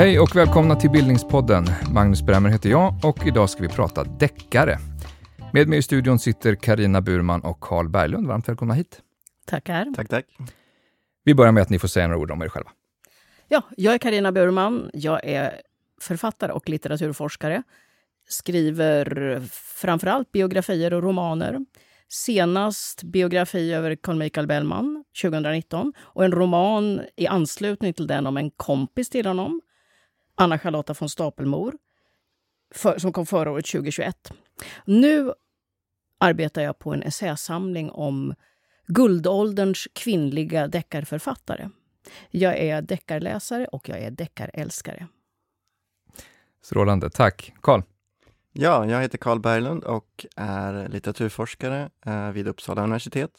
Hej och välkomna till Bildningspodden. Magnus Bremmer heter jag och idag ska vi prata deckare. Med mig i studion sitter Karina Burman och Karl Berglund. Varmt välkomna hit. Tackar. Tack, tack. Vi börjar med att ni får säga några ord om er själva. Ja, jag är Karina Burman. Jag är författare och litteraturforskare. Skriver framförallt biografier och romaner. Senast biografi över Carl Michael Bellman 2019 och en roman i anslutning till den om en kompis till honom, Anna-Charlotta von Stapelmor, för, som kom förra året 2021. Nu arbetar jag på en essäsamling om guldålderns kvinnliga deckarförfattare. Jag är deckarläsare och jag är deckarälskare. Strålande, tack. Karl? Ja, jag heter Karl Berglund och är litteraturforskare eh, vid Uppsala universitet.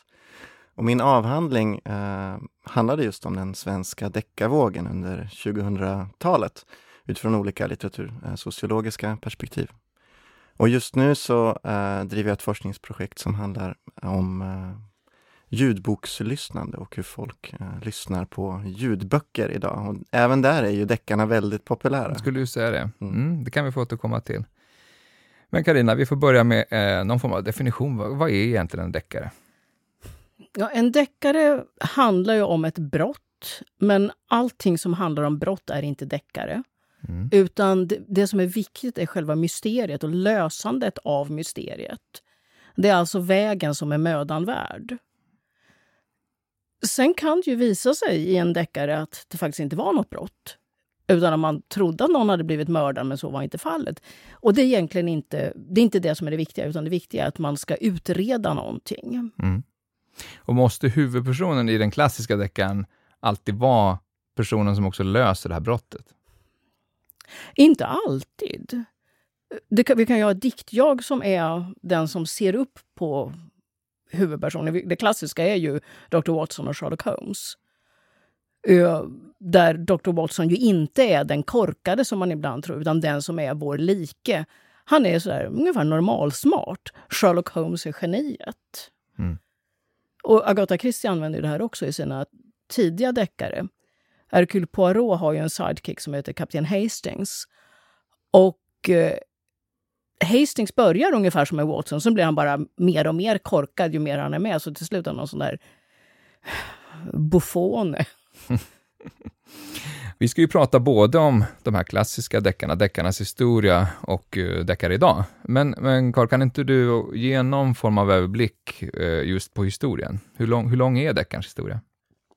Och min avhandling eh, handlade just om den svenska deckarvågen under 2000-talet utifrån olika litteratursociologiska perspektiv. Och just nu så eh, driver jag ett forskningsprojekt som handlar om eh, ljudbokslyssnande och hur folk eh, lyssnar på ljudböcker idag. Och även där är ju deckarna väldigt populära. Jag skulle ju säga det. Mm, det kan vi få återkomma till. Men Karina, vi får börja med eh, någon form av definition. Vad, vad är egentligen en deckare? Ja, en deckare handlar ju om ett brott, men allting som handlar om brott är inte deckare. Mm. Utan det, det, som är viktigt är själva mysteriet och lösandet av mysteriet. Det är alltså vägen som är mödan värd. Sen kan det ju visa sig i en deckare att det faktiskt inte var något brott. Utan att man trodde att någon hade blivit mördad, men så var inte fallet. Och det är egentligen inte det, är inte det som är det viktiga, utan det viktiga är att man ska utreda någonting. Mm. Och måste huvudpersonen i den klassiska deckaren alltid vara personen som också löser det här brottet? Inte alltid. Kan, vi kan ju ha diktjag som är den som ser upp på huvudpersonen. Det klassiska är ju Dr. Watson och Sherlock Holmes. Där Dr. Watson ju inte är den korkade som man ibland tror, utan den som är vår like. Han är sådär ungefär normalsmart. Sherlock Holmes är geniet. Mm. Och Agatha Christie använder det här också i sina tidiga deckare. Hercule Poirot har ju en sidekick som heter Kapten Hastings. Och eh, Hastings börjar ungefär som en Watson, så blir han bara mer och mer korkad ju mer han är med. Så till slut är han någon sån där buffone. Vi ska ju prata både om de här klassiska deckarna, deckarnas historia och uh, deckare idag. Men, men Carl, kan inte du ge någon form av överblick uh, just på historien? Hur lång, hur lång är deckarns historia?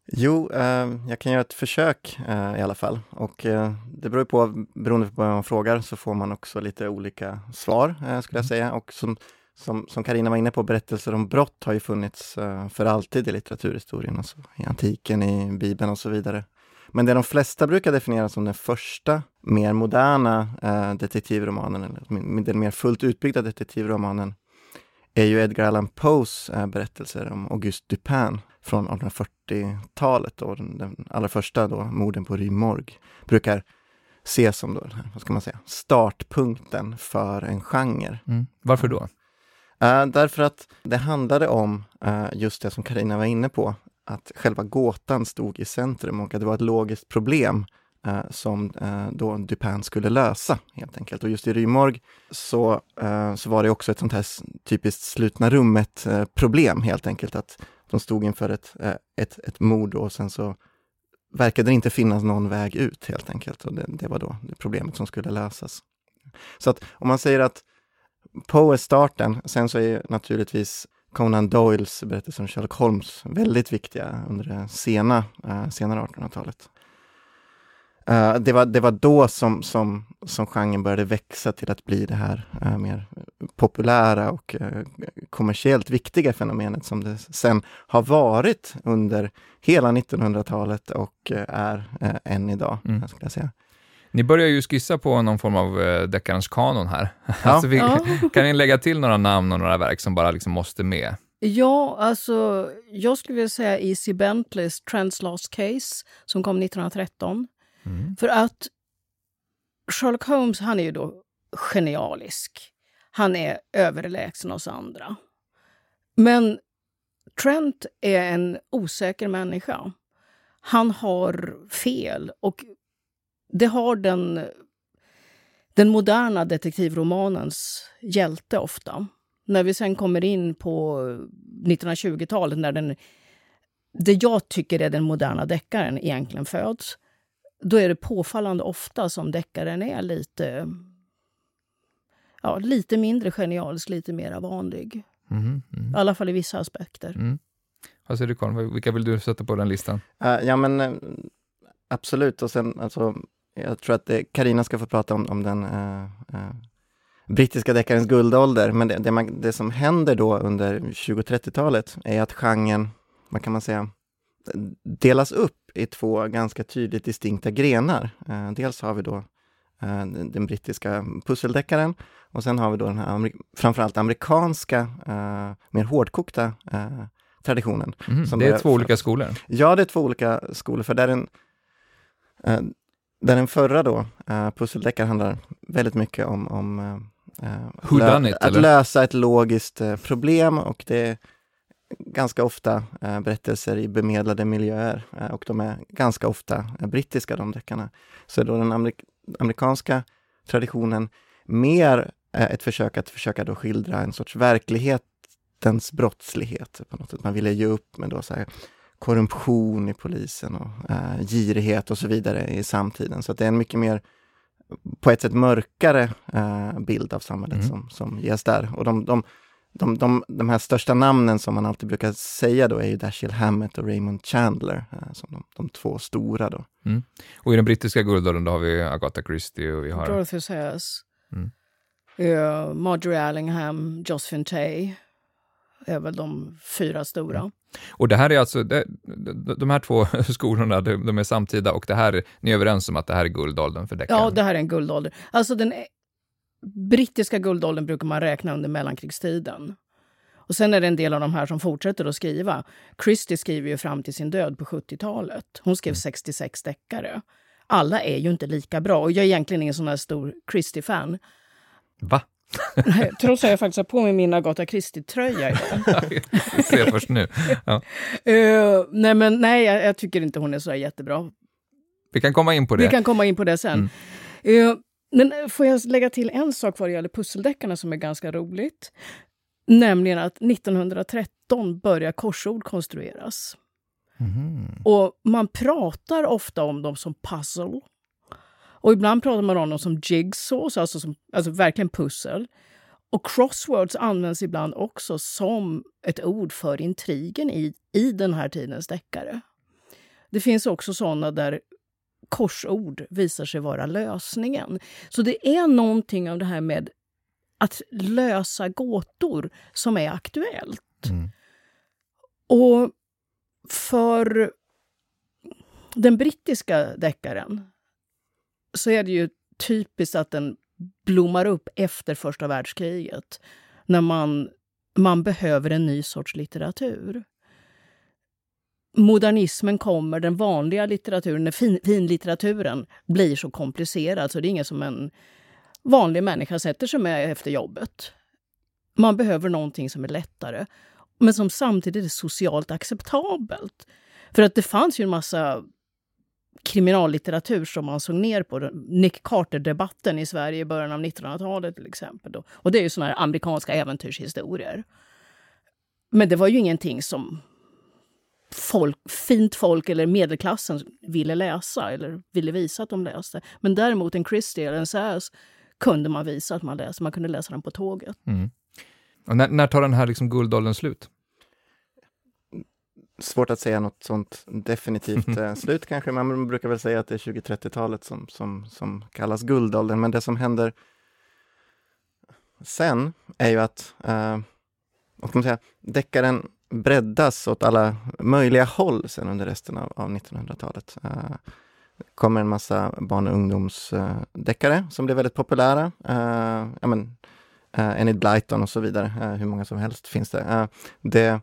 Jo, eh, jag kan göra ett försök eh, i alla fall. Och eh, det beror på, beroende på vad man frågar, så får man också lite olika svar, eh, skulle jag mm. säga. Och som, som, som Karina var inne på, berättelser om brott har ju funnits eh, för alltid i litteraturhistorien, alltså i antiken, i Bibeln och så vidare. Men det de flesta brukar definiera som den första mer moderna eh, detektivromanen, eller den mer fullt utbyggda detektivromanen, är ju Edgar Allan Poes eh, berättelser om Auguste Dupin från 1840-talet. Och den, den allra första då, morden på Rymorg, brukar ses som då, vad ska man säga, startpunkten för en genre. Mm. Varför då? Uh, därför att det handlade om uh, just det som Karina var inne på, att själva gåtan stod i centrum och att det var ett logiskt problem uh, som då Dupin skulle lösa helt enkelt. Och just i Rymorg så, så var det också ett sånt här typiskt slutna rummet problem helt enkelt, att de stod inför ett, ett, ett mord och sen så verkade det inte finnas någon väg ut helt enkelt. Och det, det var då det problemet som skulle lösas. Så att om man säger att Poe är starten. Sen så är naturligtvis Conan Doyles berättelser om Sherlock Holmes väldigt viktiga under det sena, uh, senare 1800-talet. Uh, eh, det, var, det var då som, som, som genren började växa till att bli det här uh, mer populära och uh, kommersiellt viktiga fenomenet som det sen har varit under hela 1900-talet och är än idag, mm. skulle jag säga. Ni börjar ju skissa på någon form av eh, deckarens kanon här. Ja. alltså vi, ja. Kan ni lägga till några namn och några verk som bara liksom måste med? Ja, alltså jag skulle vilja säga E.C. Bentleys Trends Lost Case som kom 1913. Mm. För att Sherlock Holmes, han är ju då genialisk. Han är överlägsen oss andra. Men Trent är en osäker människa. Han har fel och det har den, den moderna detektivromanens hjälte ofta. När vi sen kommer in på 1920-talet när den, det jag tycker är den moderna deckaren egentligen föds, då är det påfallande ofta som deckaren är lite ja, lite mindre genialisk, lite mer vanlig. Mm, mm. I alla fall i vissa aspekter. Mm. Vad säger du Carl? Vilka vill du sätta på den listan? Uh, ja men uh, absolut och sen alltså, jag tror att Karina ska få prata om, om den uh, brittiska deckarens guldålder, men det, det, man, det som händer då under 20 30-talet är att genren, vad kan man säga, delas upp i två ganska tydligt distinkta grenar. dels har vi då Eh, den brittiska pusseldeckaren och sen har vi då den här framförallt amerikanska, uh, mer hårdkokta traditionen. Mm, det är två olika skolor? Ja, det är två olika skolor, för där den, uh, där den förra då, uh, pusseldeckaren handlar väldigt mycket om, om uh, lö it, att lösa ett logiskt problem och det är ganska ofta berättelser i bemedlade miljöer och de är ganska ofta brittiska de deckarna. Så då den amerik amerikanska traditionen mer ett försök att försöka då skildra en sorts verklighetens brottslighet. På något sätt. Man ville ge upp med då så här, korruption i polisen och äh, girighet och så vidare i samtiden. Så det är en mycket mer, på ett sätt mörkare äh, bild av samhället mm. som, som ges där. Och de, de, de, de, de här största namnen som man alltid brukar säga då är ju Dashiell Hammett och Raymond Chandler, eh, som de, de två stora då. Mm. Och i den brittiska guldåldern då har vi Agatha Christie och vi har... Dorothy Sayers. Mm. Uh, Marjorie Allingham, Josephine Tay är väl de fyra stora. Mm. Och det här är alltså, det, de här två skolorna, de, är samtida och det här, ni är överens om att det här är guldåldern för deckaren? Ja, det här är en guldålder. Alltså den brittiska guldåldern brukar man räkna under mellankrigstiden. Och sen är det en del av de här som fortsätter att skriva. Christie skriver ju fram till sin död på 70-talet. Hon skrev 66 mm. deckare. Alla är ju inte lika bra och jag är egentligen ingen sån här stor Christie-fan. Va? Trots att jag faktiskt har på mig min Agatha Christie-tröja idag. jag ser först nu. Ja. Uh, nej, men nej, jag, jag, tycker inte hon är så jättebra. Vi kan komma in på det. Vi kan komma in på det sen. Mm. Uh, men får jag lägga till en sak vad det gäller pusseldeckarna som är ganska roligt. Nämligen att 1913 börjar korsord konstrueras. Mm. Och man pratar ofta om dem som puzzle. Och ibland pratar man om dem som jigsaws, alltså, som, alltså verkligen pussel. Och crosswords används ibland också som ett ord för intrigen i, i den här tidens deckare. Det finns också såna där korsord visar sig vara lösningen. Så det är någonting av det här med att lösa gåtor som är aktuellt. Mm. Och för den brittiska deckaren så är det ju typiskt att den blommar upp efter första världskriget när man, man behöver en ny sorts litteratur modernismen kommer, den vanliga litteraturen, fin, finlitteraturen, blir så komplicerad så det är inget som en vanlig människa sätter sig med efter jobbet. Man behöver någonting som är lättare, men som samtidigt är socialt acceptabelt. För att det fanns ju en massa kriminallitteratur som man såg ner på. Nick Carter-debatten i Sverige i början av 1900-talet till exempel. Då. Och det är ju såna här amerikanska äventyrshistorier. Men det var ju ingenting som folk, fint folk eller medelklassen ville läsa eller ville visa att de läste. Men däremot en Christie eller en Sass kunde man visa att man läste. Man kunde läsa den på tåget. Mm. Och när, när tar den här liksom guldåldern slut? Svårt att säga något sånt definitivt eh, slut kanske. Man brukar väl säga att det är 20-30-talet som, som, som kallas guldåldern. Men det som händer sen är ju att eh, vad ska man säga, deckaren breddas åt alla möjliga håll sen under resten av, av 1900-talet. Uh, eh, kommer en massa barn och ungdomsdeckare uh, som blev väldigt populära. Uh, ja, men, uh, Enid Blyton och så vidare. hur många som helst finns det. det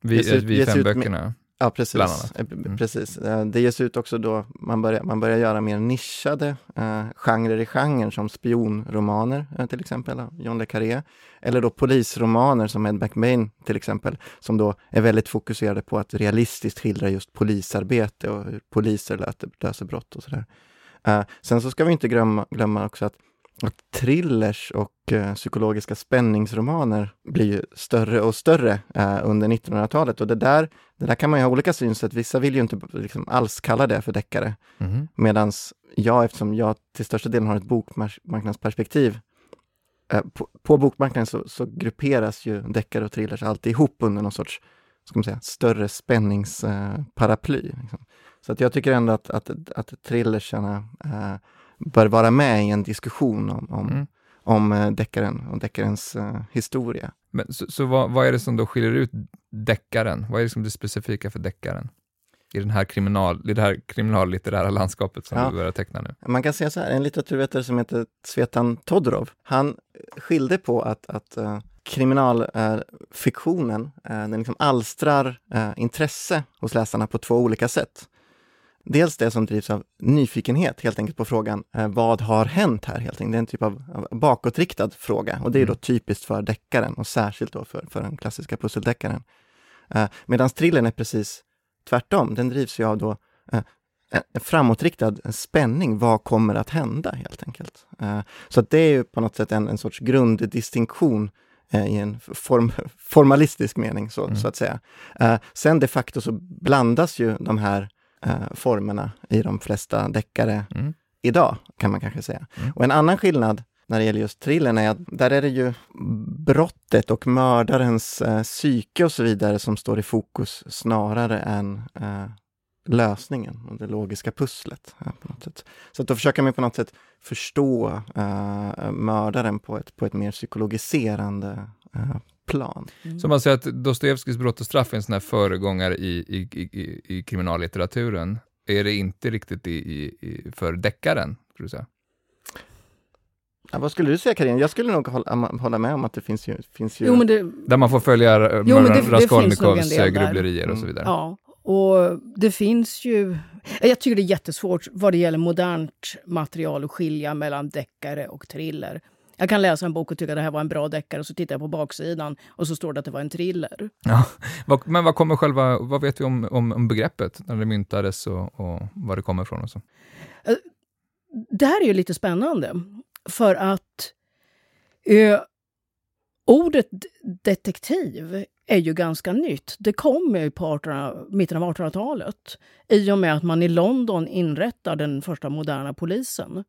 vi, ut, vi fem böckerna? Ja, precis. Eh, mm. precis. Eh, det ges ut också då man börjar, man börjar göra mer nischade eh, genrer i genren som spionromaner eh, till exempel, John le Carré. Eller då polisromaner som Ed McBain till exempel, som då är väldigt fokuserade på att realistiskt skildra just polisarbete och hur poliser löser brott och sådär. Eh, sen så ska vi inte glömma, glömma också att thrillers och eh, psykologiska spänningsromaner blir större och större eh, under 1900-talet. Och det där, det där kan man ju ha olika synsätt. Vissa vill ju inte liksom, alls kalla det för deckare. Mm. Medan jag, eftersom jag till största delen har ett bokmarknadsperspektiv, eh, på, på bokmarknaden så, så, grupperas ju deckare och thrillers alltid ihop under någon sorts ska man säga, större spänningsparaply. Liksom. Så att jag tycker ändå att, att, att thrillersarna eh, bör vara med i en diskussion om, om, mm. om uh, deckaren och deckarens uh, historia. Men, så så vad, vad, är det som då skiljer ut deckaren? Vad är det som det specifika för deckaren? I, den här kriminal, i det här kriminallitterära landskapet som ja. du börjar teckna nu? Man kan säga så här, en litteraturvetare som heter Svetan Todorov, han skilde på att, att uh, kriminalfiktionen, uh, den liksom alstrar uh, intresse hos läsarna på två olika sätt. Dels det som drivs av nyfikenhet helt enkelt på frågan eh, vad har hänt här? Helt enkelt. Det är en typ av, av bakåtriktad fråga och det är då mm. typiskt för deckaren och särskilt då för, för den klassiska pusseldeckaren. Eh, Medan thrillern är precis tvärtom, den drivs ju av då eh, en framåtriktad spänning. Vad kommer att hända helt enkelt? Eh, så det är ju på något sätt en, en sorts grunddistinktion eh, i en form, formalistisk mening, så, mm. så att säga. Eh, sen de facto så blandas ju de här eh, formerna i de flesta deckare mm. idag, kan man kanske säga. Mm. Och en annan skillnad när det gäller just thrillern är att där är det ju brottet och mördarens eh, psyke och så vidare som står i fokus snarare än eh, lösningen och det logiska pusslet. Ja, på något sätt. Så att då försöker man på något sätt förstå eh, mördaren på ett, på ett mer psykologiserande eh, plan. Mm. Så man säger att Dostojevskijs Brott och straff är en sån här föregångare i, i, i, i kriminallitteraturen. Är det inte riktigt i, i, för deckaren, tror du säga? Ja, vad skulle du säga Karin? Jag skulle nog hålla, hålla med om att det finns ju... Finns ju... Jo, det... Där man får följa Raskolnikovs grubblerier och så mm. vidare. Ja, och det finns ju... Jag tycker det är jättesvårt vad det gäller modernt material att skilja mellan deckare och thriller. Jag kan läsa en bok och tycka att det här var en bra deckare och så tittar jag på baksidan och så står det att det var en thriller. Ja, men vad kommer själva, vad vet vi om, om, om begreppet när det myntades och, och var det kommer ifrån och så? Eh, det här är ju lite spännande för att ö, ordet detektiv är ju ganska nytt. Det kom ju på 18, mitten av 1800-talet i och med att man i London inrättar den första moderna polisen.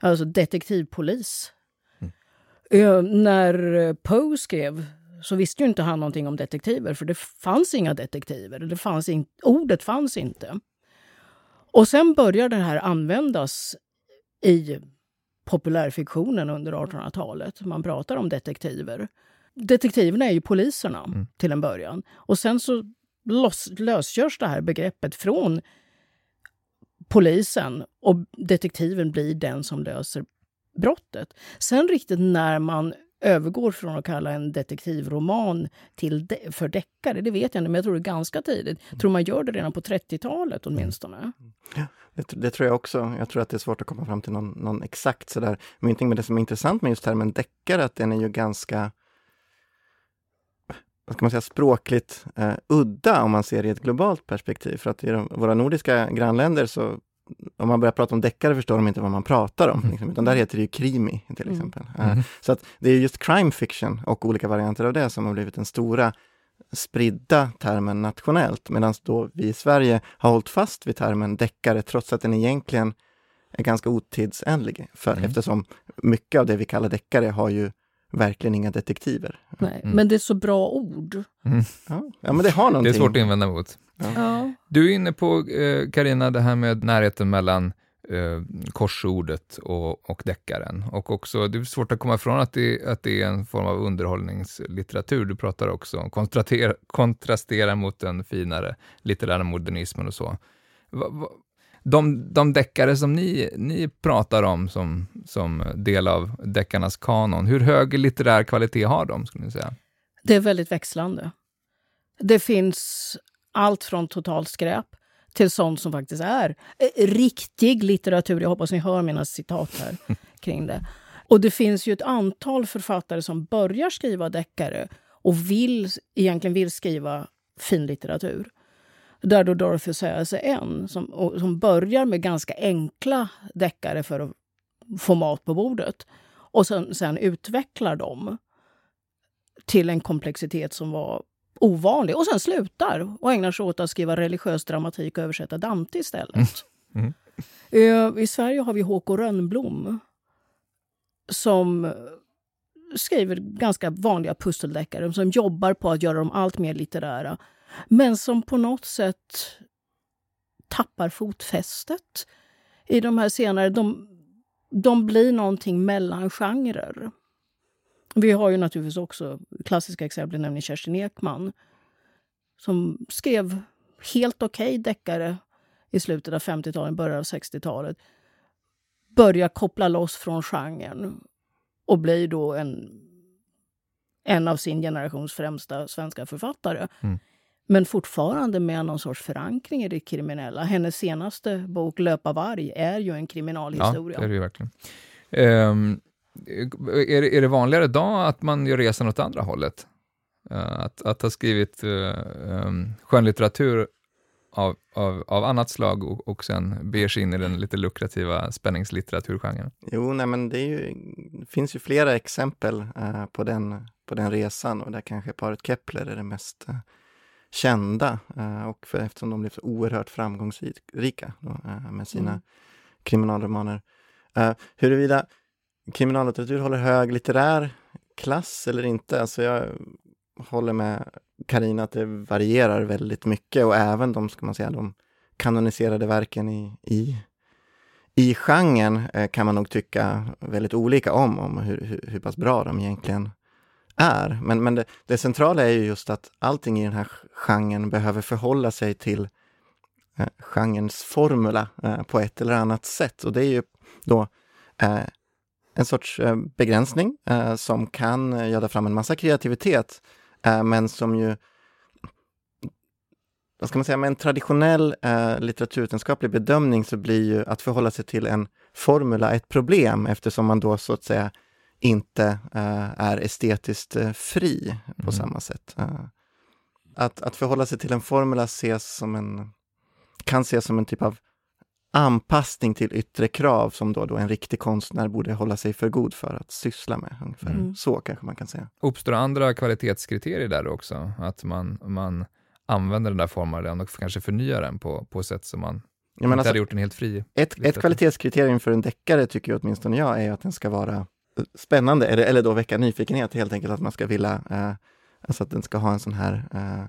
Alltså detektivpolis när Poe skrev så visste ju inte han någonting om detektiver, för det fanns inga detektiver. Det fanns in, ordet fanns inte. Och sen började det här användas i populärfiktionen under 1800-talet. Man pratar om detektiver. Detektiverna är ju poliserna mm. till en början. Och sen så lös, lösgörs det här begreppet från polisen och detektiven blir den som löser brottet. Sen riktigt när man övergår från att kalla en detektivroman till de för deckare, det vet jag inte, men jag tror det är ganska tidigt. Jag tror man gör det redan på 30-talet åtminstone. Ja, det, det, tror jag också. Jag tror att det är svårt att komma fram till någon, någon exakt sådär mynting, men det som är intressant med just termen deckare, att den är ju ganska vad ska man säga, språkligt eh, udda om man ser det i ett globalt perspektiv. För att i de, våra nordiska grannländer så om man börjar prata om deckare förstår de inte vad man pratar om. Liksom, utan där heter det ju krimi till mm. exempel. Mm. Uh, så att det är just crime fiction och olika varianter av det som har blivit den stora spridda termen nationellt, medan då vi i Sverige har hållit fast vid termen deckare trots att den egentligen är ganska otidsenlig. För, mm. Eftersom mycket av det vi kallar deckare har ju verkligen inga detektiver. Nej, mm. Men det är så bra ord. Mm. Ja, ja, men det har någonting. Det är svårt att invända mot. Ja. Du är inne på, Karina eh, det här med närheten mellan eh, korsordet och, och deckaren. Och också, det är svårt att komma ifrån att det, att det är en form av underhållningslitteratur. Du pratar också om kontrastera, kontrastera mot den finare litterära modernismen och så. Va, va, de, de deckare som ni, ni pratar om som, som del av deckarnas kanon, hur hög litterär kvalitet har de? Skulle ni säga? Det är väldigt växlande. Det finns allt från totalt skräp till sånt som faktiskt är eh, riktig litteratur. Jag hoppas ni hör mina citat här kring det. Och det finns ju ett antal författare som börjar skriva deckare och vill, egentligen vill skriva finlitteratur. Där då Dorothy Sayers är en, som, och, som börjar med ganska enkla deckare för att få mat på bordet. Och sen, sen utvecklar dem till en komplexitet som var ovanlig. Och sen slutar och ägnar sig åt att skriva religiös dramatik och översätta Dante istället. Mm. Mm. I Sverige har vi Håkon Rönnblom som skriver ganska vanliga pusseldeckare som jobbar på att göra dem allt mer litterära men som på något sätt tappar fotfästet i de här senare. De, de blir någonting mellan genrer. Vi har ju naturligtvis också klassiska exempel, nämligen Kerstin Ekman som skrev helt okej okay deckare i slutet av 50-talet, början av 60-talet börjar koppla loss från genren och blir då en, en av sin generations främsta svenska författare. Mm. Men fortfarande med någon sorts förankring i det kriminella. Hennes senaste bok Löpa varg är ju en kriminalhistoria. Ja, det är det ju verkligen. Um, är, det, är det vanligare idag att man gör resan åt andra hållet? Uh, att, att ha skrivit uh, um, skönlitteratur av, av, av annat slag och, och sen beger sig in i den lite lukrativa spänningslitteraturgenren? Jo, nej men det, ju, det finns ju flera exempel uh, på, den, på den resan och där kanske paret Kepler är det mest uh, kända uh, och för, eftersom de blev så oerhört framgångsrika då, med sina mm. kriminalromaner. huruvida kriminallitteratur håller hög litterär klass eller inte, alltså jag håller med Karina att det varierar väldigt mycket och även de, ska man säga, de kanoniserade verken i, i, i genren eh, kan man nog tycka väldigt olika om, om hur, hur, hur pass bra de egentligen är. Men, men det, det, centrala är ju just att allting i den här genren behöver förhålla sig till eh, genrens formula eh, på ett eller annat sätt. Och det är ju då eh, en sorts eh, begränsning eh, som kan eh, göra fram en massa kreativitet eh, men som ju vad ska man säga, med en traditionell eh, litteraturvetenskaplig bedömning så blir ju att förhålla sig till en formula ett problem eftersom man då så att säga inte eh, är estetiskt eh, fri på mm. samma sätt. Eh, att, att förhålla sig till en formula ses som en, kan ses som en typ av anpassning till yttre krav som då, då en riktig konstnär borde hålla sig för god för att syssla med. Ungefär. Mm. Så kanske man kan säga. Uppstår andra kvalitetskriterier där också? Att man, man använder den där formen och kanske förnyar den på, på sätt som man ja, inte alltså, hade gjort en helt fri. Ett, ett kvalitetskriterium för en deckare tycker jag åtminstone jag är att den ska vara spännande eller, eller då väcka nyfikenhet helt enkelt, att man ska vilja, eh, alltså att den ska ha en sån här eh,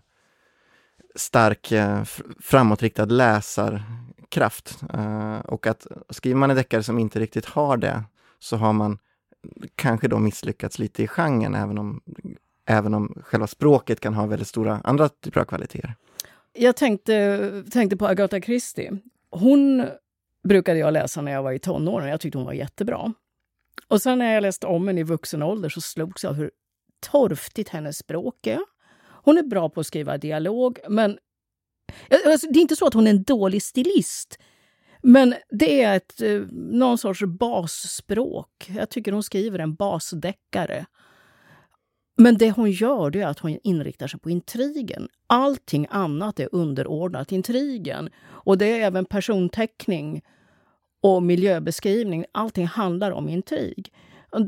stark eh, framåtriktad läsarkraft. Eh, och att skriver man en deckare som inte riktigt har det, så har man kanske då misslyckats lite i genren, även om även om själva språket kan ha väldigt stora andra typer av kvaliteter. Jag tänkte, tänkte på Agatha Christie. Hon brukade jag läsa när jag var i tonåren. Jag tyckte hon var jättebra. Och sen när jag läste om henne i vuxen ålder så slogs jag av hur torftigt hennes språk är. Hon är bra på att skriva dialog, men alltså, det är inte så att hon är en dålig stilist. Men det är ett, eh, någon sorts basspråk. Jag tycker hon skriver en basdeckare. Men det hon gör det är att hon inriktar sig på intrigen. Allting annat är underordnat intrigen. Och det är även personteckning och miljöbeskrivning. Allting handlar om intrig.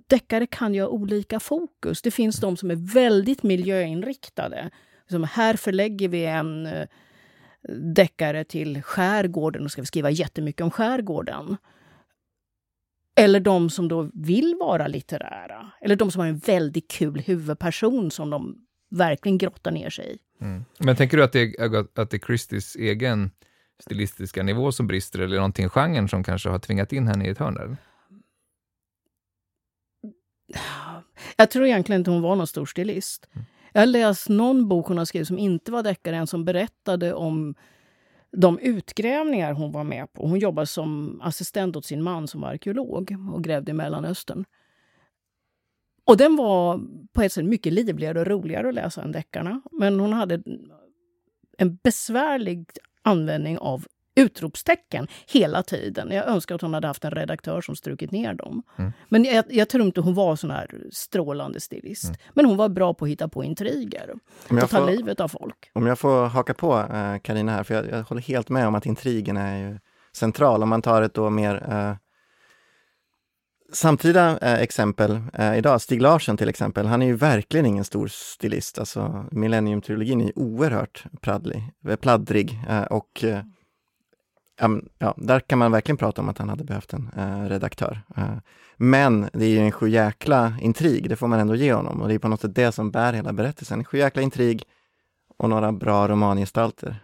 Deckare kan ju ha olika fokus. Det finns de som är väldigt miljöinriktade. Som här förlägger vi en eh, deckare till skärgården och ska vi skriva jättemycket om skärgården. Eller de som då vill vara litterära. Eller de som har en väldigt kul huvudperson som de verkligen grottar ner sig i. Mm. Men tänker du att det, är, att det är Christies egen stilistiska nivå som brister, eller någonting i genren som kanske har tvingat in henne i ett hörn där? Jag tror egentligen inte hon var någon stor stilist. Mm. Jag har läst någon bok hon har skrivit som inte var deckare, en som berättade om de utgrävningar hon var med på. Hon jobbade som assistent åt sin man som var arkeolog och grävde i Mellanöstern. Och den var på ett sätt mycket livligare och roligare att läsa än deckarna. Men hon hade en besvärlig användning av utropstecken hela tiden. Jag önskar att hon hade haft en redaktör som strukit ner dem. Mm. Men jag, jag, tror inte hon var sån här strålande stilist. Mm. Men hon var bra på att hitta på intriger och ta livet av folk. Om jag får haka på Karina uh, här, för jag, jag, håller helt med om att intrigen är central. Om man tar ett då mer uh, samtida eh, exempel eh, idag, Stig Larsson till exempel, han är ju verkligen ingen stor stilist. Alltså Millennium-trilogin är oerhört praddlig, eh, pladdrig eh, och eh, ja, där kan man verkligen prata om att han hade behövt en eh, redaktör. men det är ju en sjujäkla intrig, det får man ändå ge honom och det är på något sätt det som bär hela berättelsen. En sjujäkla intrig och några bra romangestalter.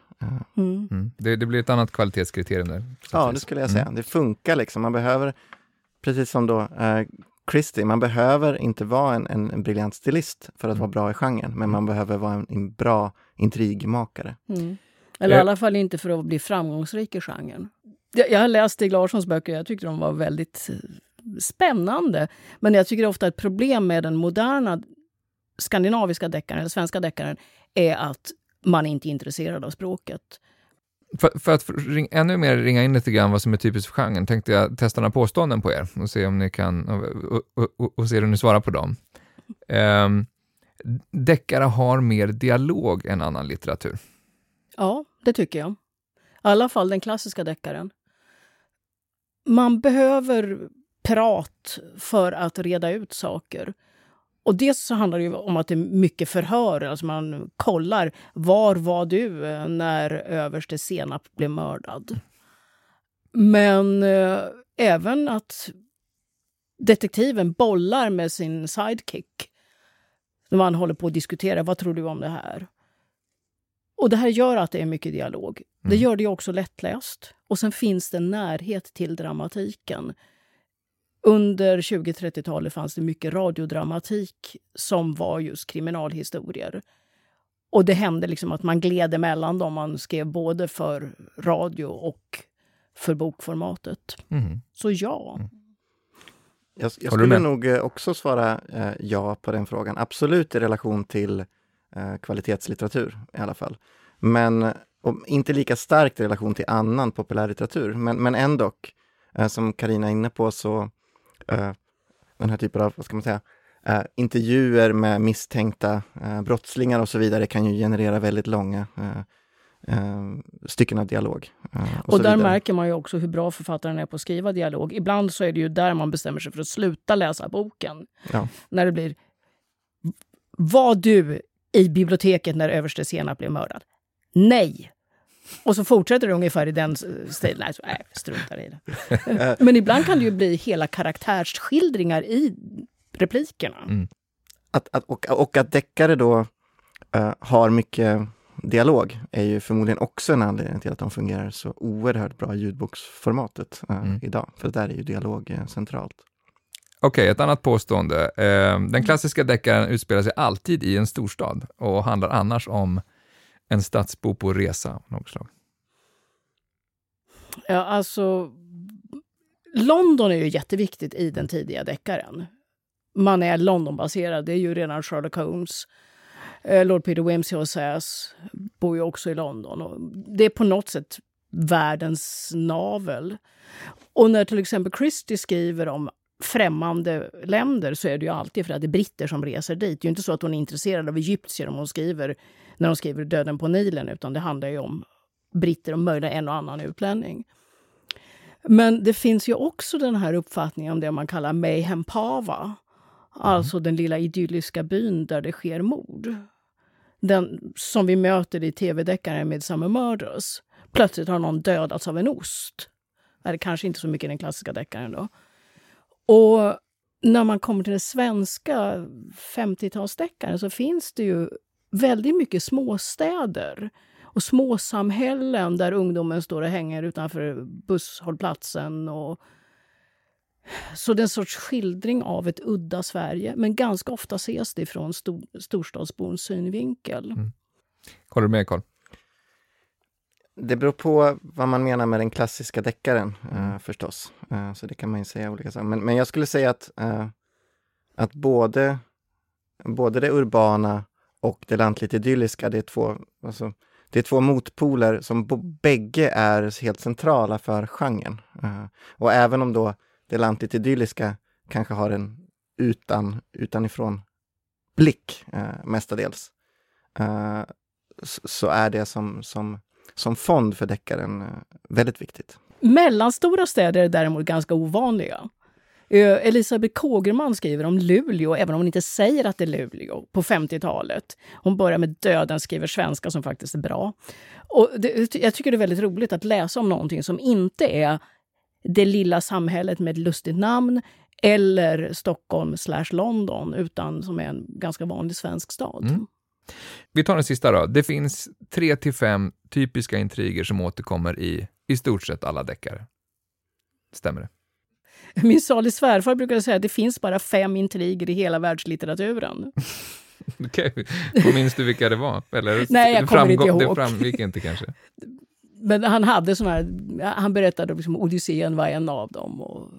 Mm. Mm. Det, det, blir ett annat kvalitetskriterium där. Ja, det skulle jag säga. Mm. Det funkar liksom. Man behöver precis som då eh, Christie, man behöver inte vara en, en, en briljant stilist för att mm. vara bra i genren, men man behöver vara en, en bra intrigmakare. Mm. Eller i alla fall inte för att bli framgångsrik i genren. Jag, jag har läst Stig Larssons böcker, jag tyckte de var väldigt eh, spännande. Men jag tycker ofta ett problem med den moderna skandinaviska deckaren, eller svenska deckaren, är att man inte är intresserad av språket. För, för att ring, ännu mer ringa in lite grann vad som är typiskt för genren tänkte jag testa några påståenden på er och se om ni kan och, och, och, och se hur ni svarar på dem. Um, deckare har mer dialog än annan litteratur. Ja, det tycker jag. I alla fall den klassiska deckaren. Man behöver prat för att reda ut saker. Och dels så handlar det om att det är mycket förhör. Alltså man kollar. Var var du eh, när överste Senap blev mördad? Men eh, även att detektiven bollar med sin sidekick. När man håller på att diskutera. Vad tror du om det här? Och det här gör att det är mycket dialog. Mm. Det gör det också lättläst. Och sen finns det närhet till dramatiken. Under 20-30-talet fanns det mycket radiodramatik som var just kriminalhistorier. Och det hände liksom att man gled emellan dem. Man skrev både för radio och för bokformatet. Mm. Så ja. Mm. Jag, jag skulle nog eh, också svara eh, ja på den frågan. Absolut i relation till eh, kvalitetslitteratur i alla fall. Men inte lika starkt i relation till annan populärlitteratur. Men, men ändå, eh, som Karina är inne på, så Eh, den här typen av, vad ska man säga, Uh, intervjuer med misstänkta uh, brottslingar och så vidare kan ju generera väldigt långa stycken av dialog. och, och där vidare. märker man ju också hur bra författaren är på att skriva dialog. Ibland så är det ju där man bestämmer sig för att sluta läsa boken. Ja. När det blir Var du i biblioteket när överste Senap blev mördad? Nej! Och så fortsätter det ungefär i den stilen. Nej, så, nej struntar i det. Men ibland kan det ju bli hela karaktärsskildringar i replikerna. Mm. Att, att, och, och att deckare då uh, har mycket dialog är ju förmodligen också en anledning till att de fungerar så oerhört bra i ljudboksformatet uh, mm. idag. För där är ju dialog uh, centralt. Okej, okay, ett annat påstående. den klassiska deckaren utspelar sig alltid i en storstad och handlar annars om en stadsbo på resa av något slag? Ja, alltså... London är ju jätteviktigt i den tidiga deckaren. Man är Londonbaserad, det är ju redan Sherlock Holmes. Eh, Lord Peter Wimsey och Sass bor ju också i London. Det är på något sätt världens navel. Och när till exempel Christie skriver om främmande länder så är det ju alltid för att det är britter som reser dit. Det är ju inte så att hon är intresserad av egyptier om hon skriver när de skriver Döden på Nilen, utan det handlar ju om britter och möjligen en och annan utlänning. Men det finns ju också den här uppfattningen om det man kallar Mayhem Pava. Alltså den lilla idylliska byn där det sker mord. Den som vi möter i tv-deckaren Midsummer Murders. Plötsligt har någon dödats av en ost. Det är kanske inte så mycket i den klassiska deckaren då. Och när man kommer till den svenska 50-talsdeckaren så finns det ju väldigt mycket småstäder och småsamhällen där ungdomen står och hänger utanför busshållplatsen. Och... Så det är en sorts skildring av ett udda Sverige, men ganska ofta ses det från stor, storstadsbons synvinkel. Mm. Håller du med, Carl? Det beror på vad man menar med den klassiska deckaren uh, förstås. Uh, så det kan man ju säga olika saker. Men, men jag skulle säga att, uh, att både, både det urbana och det lantligt idylliska, det är två, alltså, det är två motpoler som bägge är helt centrala för genren. Uh, och även om då det lantligt idylliska kanske har en utan, utanifrån blick uh, mestadels, eh, uh, så, så är det som, som, som fond för deckaren uh, väldigt viktigt. Mellanstora städer är däremot ganska ovanliga. Eh, Elisabeth Kågerman skriver om Luleå, även om hon inte säger att det är Luleå, på 50-talet. Hon börjar med Döden skriver svenska som faktiskt är bra. Och det, jag tycker det är väldigt roligt att läsa om någonting som inte är det lilla samhället med ett lustigt namn eller Stockholm slash London, utan som är en ganska vanlig svensk stad. Mm. Vi tar den sista då. Det finns tre till fem typiska intriger som återkommer i i stort sett alla deckare. Stämmer det? Min salig svärfar brukade säga att det finns bara fem intriger i hela världslitteraturen. Okej, okay. minns du vilka det var? Eller, Nej, jag kommer inte ihåg. Det framgick inte kanske? Men han hade sån här, han berättade liksom Odysseen var en av dem och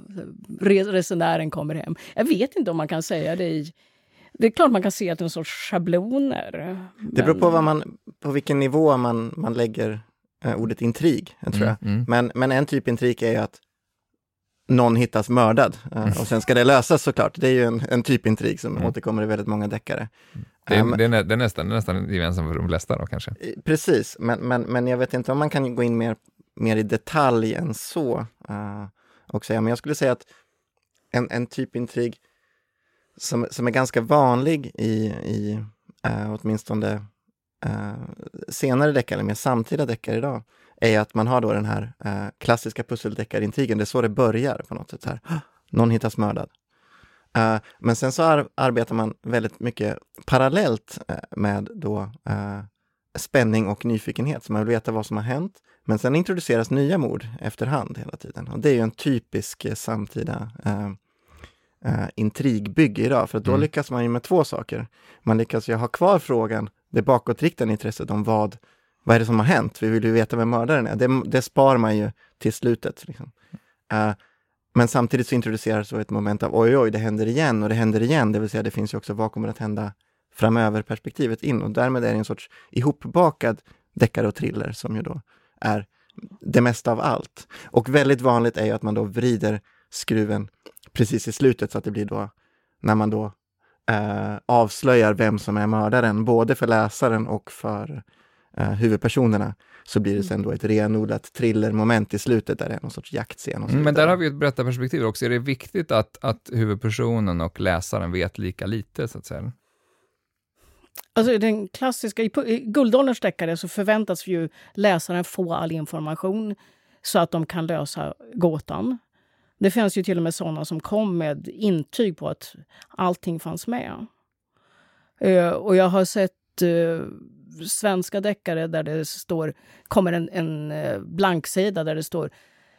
resenären kommer hem. Jag vet inte om man kan säga det i det är klart man kan se att det är en sorts schabloner. Det beror på, vad man, på vilken nivå man, man lägger eh, ordet intrig, tror mm, jag. Mm. Men, men en typ intrig är ju att någon hittas mördad eh, och sen ska det lösas såklart. Det är ju en, en typ intrig som mm. återkommer i väldigt många deckare. Det är, um, det, är, det, är nästan, det är nästan gemensamt för de flesta då kanske? Precis, men, men, men jag vet inte om man kan gå in mer, mer i detalj än så. Uh, och säga. Men jag skulle säga att en, en typ intrig som, som är ganska vanlig i, i uh, åtminstone uh, senare deckare, eller mer samtida deckare idag, är att man har då den här uh, klassiska pusseldeckarintrigen. Det är så det börjar på något sätt. Här. Någon hittas mördad. Uh, men sen så ar arbetar man väldigt mycket parallellt uh, med då spänning och nyfikenhet, så man vill veta vad som har hänt. Men sen introduceras nya mord efterhand hela tiden. Och det är ju en typisk samtida intrigbygge idag, för då mm. lyckas man ju med två saker. Man lyckas ju ha kvar frågan det bakåtriktade intresset om vad, vad är det som har hänt? Vi vill ju veta vem mördaren är. Det, det spar man ju till slutet. Liksom. Uh, men samtidigt så introduceras så ett moment av oj, oj, det händer igen och det händer igen, det vill säga det finns ju också vad kommer att hända framöver-perspektivet in och därmed är det en sorts ihopbakad deckare och thriller som ju då är det mesta av allt. Och väldigt vanligt är ju att man då vrider skruven precis i slutet så att det blir då när man då eh, avslöjar vem som är mördaren, både för läsaren och för eh, huvudpersonerna, så blir det sen då ett renodlat thrillermoment i slutet där det är någon sorts jaktscen. Mm, men där har vi ett berättarperspektiv också. Är det viktigt att, att huvudpersonen och läsaren vet lika lite, så att säga? Alltså den klassiska, i Guldålderns deckare så förväntas ju läsaren få all information så att de kan lösa gåtan. Det fanns ju till och med sådana som kom med intyg på att allting fanns med. Uh, och jag har sett uh, svenska deckare där det står, kommer en, en uh, blanksida där det står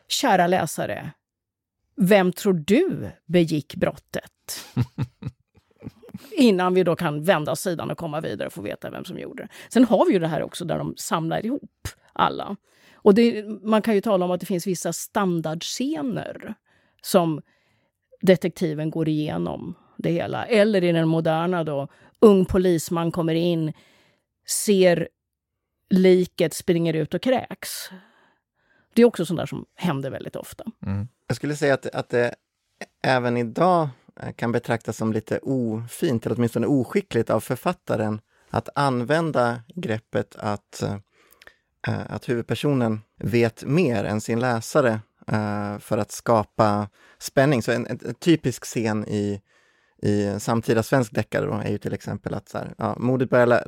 Kära läsare, vem tror du begick brottet? Innan vi då kan vända sidan och komma vidare och få veta vem som gjorde det. Sen har vi ju det här också där de samlar ihop alla. Och det, man kan ju tala om att det finns vissa standardscener som detektiven går igenom det hela. Eller i den moderna då, ung polisman kommer in, ser liket, springer ut och kräks. Det är också sånt där som händer väldigt ofta. Mm. Jag skulle säga att, att det även idag eh, kan betraktas som lite ofint, eller åtminstone oskickligt av författaren att använda greppet att, äh, att huvudpersonen vet mer än sin läsare för att skapa spänning. Så en, en, en, typisk scen i, i samtida svensk deckare är ju till exempel att så här, ja, mordet börjar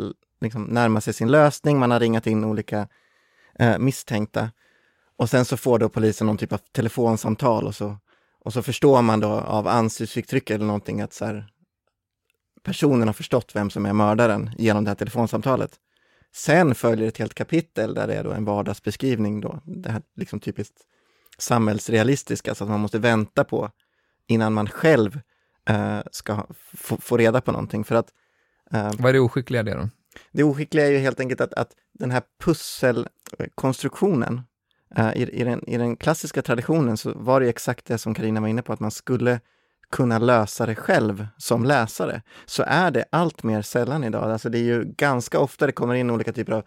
liksom närma sig sin lösning, man har ringat in olika eh, misstänkta och sen så får då polisen någon typ av telefonsamtal och så, och så förstår man då av ansiktsuttryck eller någonting att så här, personen har förstått vem som är mördaren genom det här telefonsamtalet. Sen följer ett helt kapitel där det är då en vardagsbeskrivning då, det här liksom typiskt samhällsrealistiska, så att man måste vänta på innan man själv eh, ska få reda på någonting. För att, eh, Vad är det oskickliga det då? Det oskickliga är ju helt enkelt att, att den här pusselkonstruktionen, uh, i, i, den, i den klassiska traditionen så var det exakt det som Karina var inne på, att man skulle kunna lösa det själv som läsare, så är det allt mer sällan idag. Alltså det är ju ganska ofta det kommer in olika typer av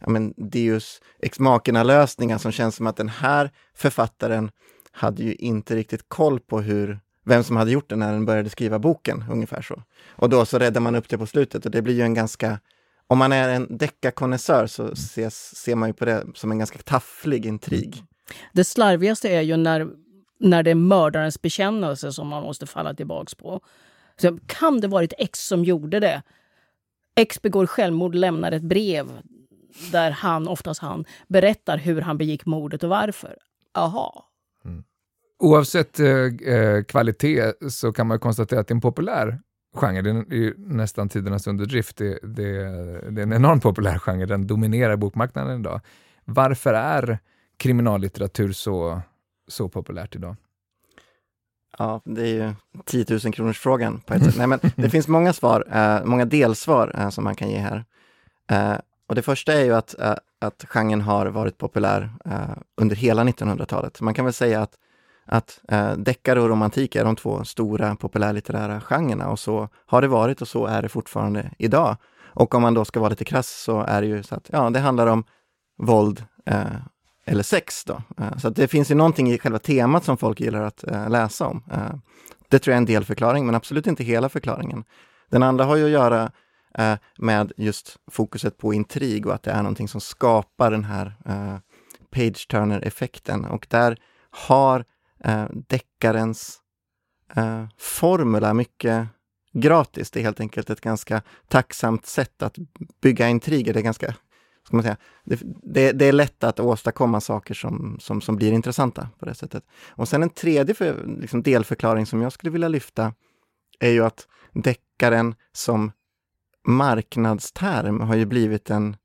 ja, men Deus ex machina-lösningar som känns som att den här författaren hade ju inte riktigt koll på hur, vem som hade gjort den när den började skriva boken, ungefär så. Och då så räddar man upp det på slutet och det blir ju en ganska om man är en deckarkonnässör så ses, ser man ju på det som en ganska tafflig intrig. Det slarvigaste är ju när, när det är mördarens bekännelse som man måste falla tillbaks på. Så kan det varit X som gjorde det? X begår självmord, lämnar ett brev där han, oftast han, berättar hur han begick mordet och varför. Aha. Mm. Oavsett eh, eh kvalitet så kan man konstatera att det är en populär genre. Det är nästan tidernas underdrift. Det, det, det, är en enormt populär genre. Den dominerar bokmarknaden idag. Varför är kriminallitteratur så, så populärt idag? Ja, det är ju 10 000 kronors frågan på ett sätt. Nej, men det finns många svar, eh, många delsvar eh, som man kan ge här. Eh, och det första är ju att, eh, att genren har varit populär eh, under hela 1900-talet. Man kan väl säga att att eh, deckare och romantik är de två stora populärlitterära genrerna och så har det varit och så är det fortfarande idag. Och om man då ska vara lite krass så är det ju så att ja, det handlar om våld eh, eller sex. Då. Eh, så det finns ju någonting i själva temat som folk gillar att eh, läsa om. Eh, det tror jag är en delförklaring, men absolut inte hela förklaringen. Den andra har ju att göra eh, med just fokuset på intrig och att det är någonting som skapar den här eh, page-turner-effekten och där har eh, deckarens eh, formel är mycket gratis. Det är helt enkelt ett ganska tacksamt sätt att bygga intriger. Det är ganska, ska man säga, det, det, det, är lätt att åstadkomma saker som, som, som blir intressanta på det sättet. Och sen en tredje för, liksom delförklaring som jag skulle vilja lyfta är ju att deckaren som marknadsterm har ju blivit en,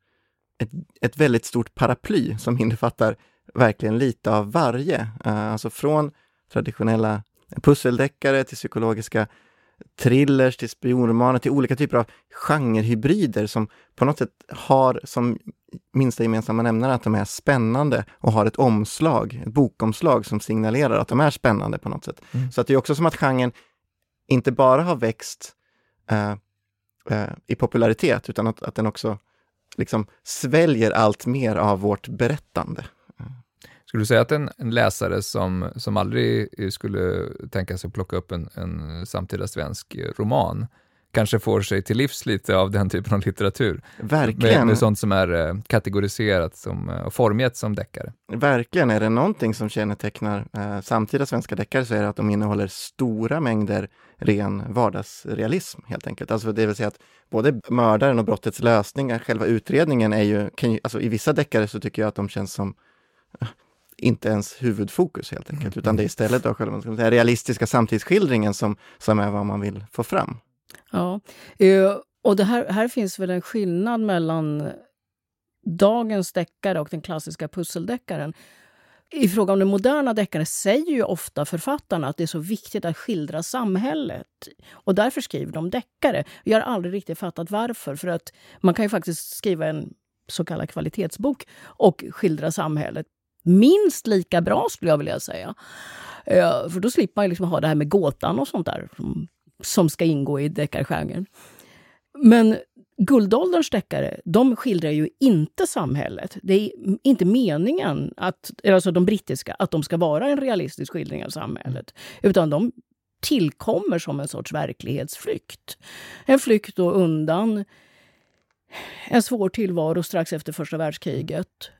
ett, ett väldigt stort paraply som innefattar verkligen lite av varje. Uh, alltså från traditionella pusseldeckare till psykologiska thrillers, till spionromaner, till olika typer av genrehybrider som på något sätt har som minsta gemensamma nämnare att de är spännande och har ett omslag, ett bokomslag som signalerar att de är spännande på något sätt. Mm. Så att det är också som att genren inte bara har växt uh, uh, i popularitet utan att, att den också liksom sväljer allt mer av vårt berättande. Skulle du säga att en, en, läsare som, som aldrig skulle tänka sig plocka upp en, en samtida svensk roman kanske får sig till livs lite av den typen av litteratur. Verkligen. Med, med sånt som är eh, kategoriserat som, eh, och formgett som deckare. Verkligen, är det någonting som kännetecknar eh, samtida svenska deckare så är det att de innehåller stora mängder ren vardagsrealism helt enkelt. Alltså det vill säga att både mördaren och brottets lösning, själva utredningen är ju, kan alltså i vissa deckare så tycker jag att de känns som inte ens huvudfokus helt enkelt, mm. utan det är istället då själva den realistiska samtidsskildringen som, som är vad man vill få fram. Ja, eh, och det här, här finns väl en skillnad mellan dagens deckare och den klassiska pusseldeckaren. I fråga om den moderna deckaren säger ju ofta författarna att det är så viktigt att skildra samhället. Och därför skriver de deckare. Jag har aldrig riktigt fattat varför. För att man kan ju faktiskt skriva en så kallad kvalitetsbok och skildra samhället minst lika bra skulle jag vilja säga. Eh, för då slipper man liksom ha det här med gåtan och sånt där som, som ska ingå i deckargenren. Men guldålderns deckare, de skildrar ju inte samhället. Det är inte meningen, att, alltså de brittiska, att de ska vara en realistisk skildring av samhället. Utan de tillkommer som en sorts verklighetsflykt. En flykt då undan en svår tillvaro strax efter första världskriget.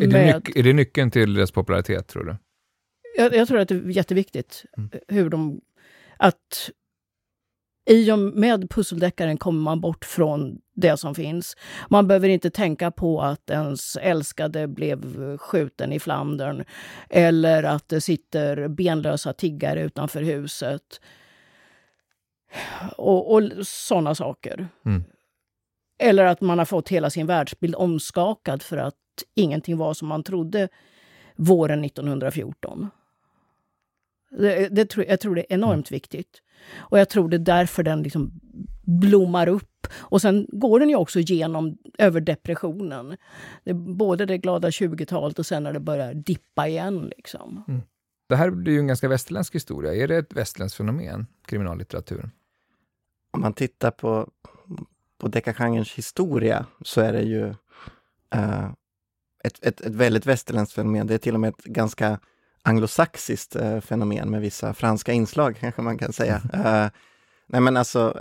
Är det, nyc- är det nyckeln till deras popularitet, tror du? Jag, jag tror att det är jätteviktigt mm. hur de... Att i och med pusseldeckaren kommer man bort från det som finns. Man behöver inte tänka på att ens älskade blev skjuten i Flandern eller att det sitter benlösa tiggare utanför huset. Och, och sådana saker. Mm. Eller att man har fått hela sin världsbild omskakad för att ingenting var som man trodde våren 1914. Det, det, jag tror det är enormt mm. viktigt. Och jag tror det är därför den liksom blommar upp. Och sen går den ju också igenom över depressionen. Det både det glada 20-talet och sen när det börjar dippa igen. Liksom. Mm. Det här blir ju en ganska västerländsk historia. Är det ett västerländskt fenomen, kriminallitteratur? Om man tittar på, på deckargenrens historia så är det ju uh, ett, ett, ett väldigt västerländskt fenomen. Det är till och med ett ganska anglosaxiskt uh, fenomen med vissa franska inslag, kanske man kan säga. Uh, nej men alltså,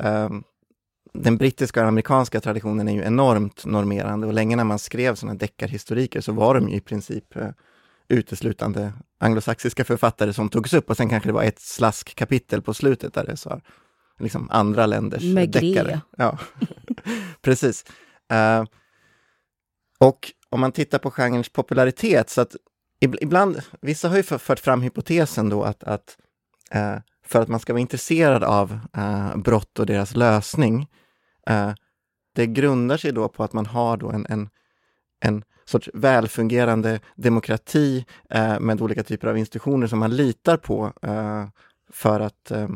den brittiska och amerikanska traditionen är ju enormt normerande och länge när man skrev sådana deckarhistoriker så var de ju i princip uteslutande anglosaxiska författare som togs upp och sen kanske det var ett slaskkapitel på slutet där det sa liksom andra länders deckare. Ja, precis. Uh, och om man tittar på genrens popularitet så att ibland, vissa har ju fört fram hypotesen då att, att eh, för att man ska vara intresserad av eh, brott och deras lösning, eh, det grundar sig då på att man har då en, en, en sorts välfungerande demokrati eh, med olika typer av institutioner som man litar på eh, för att eh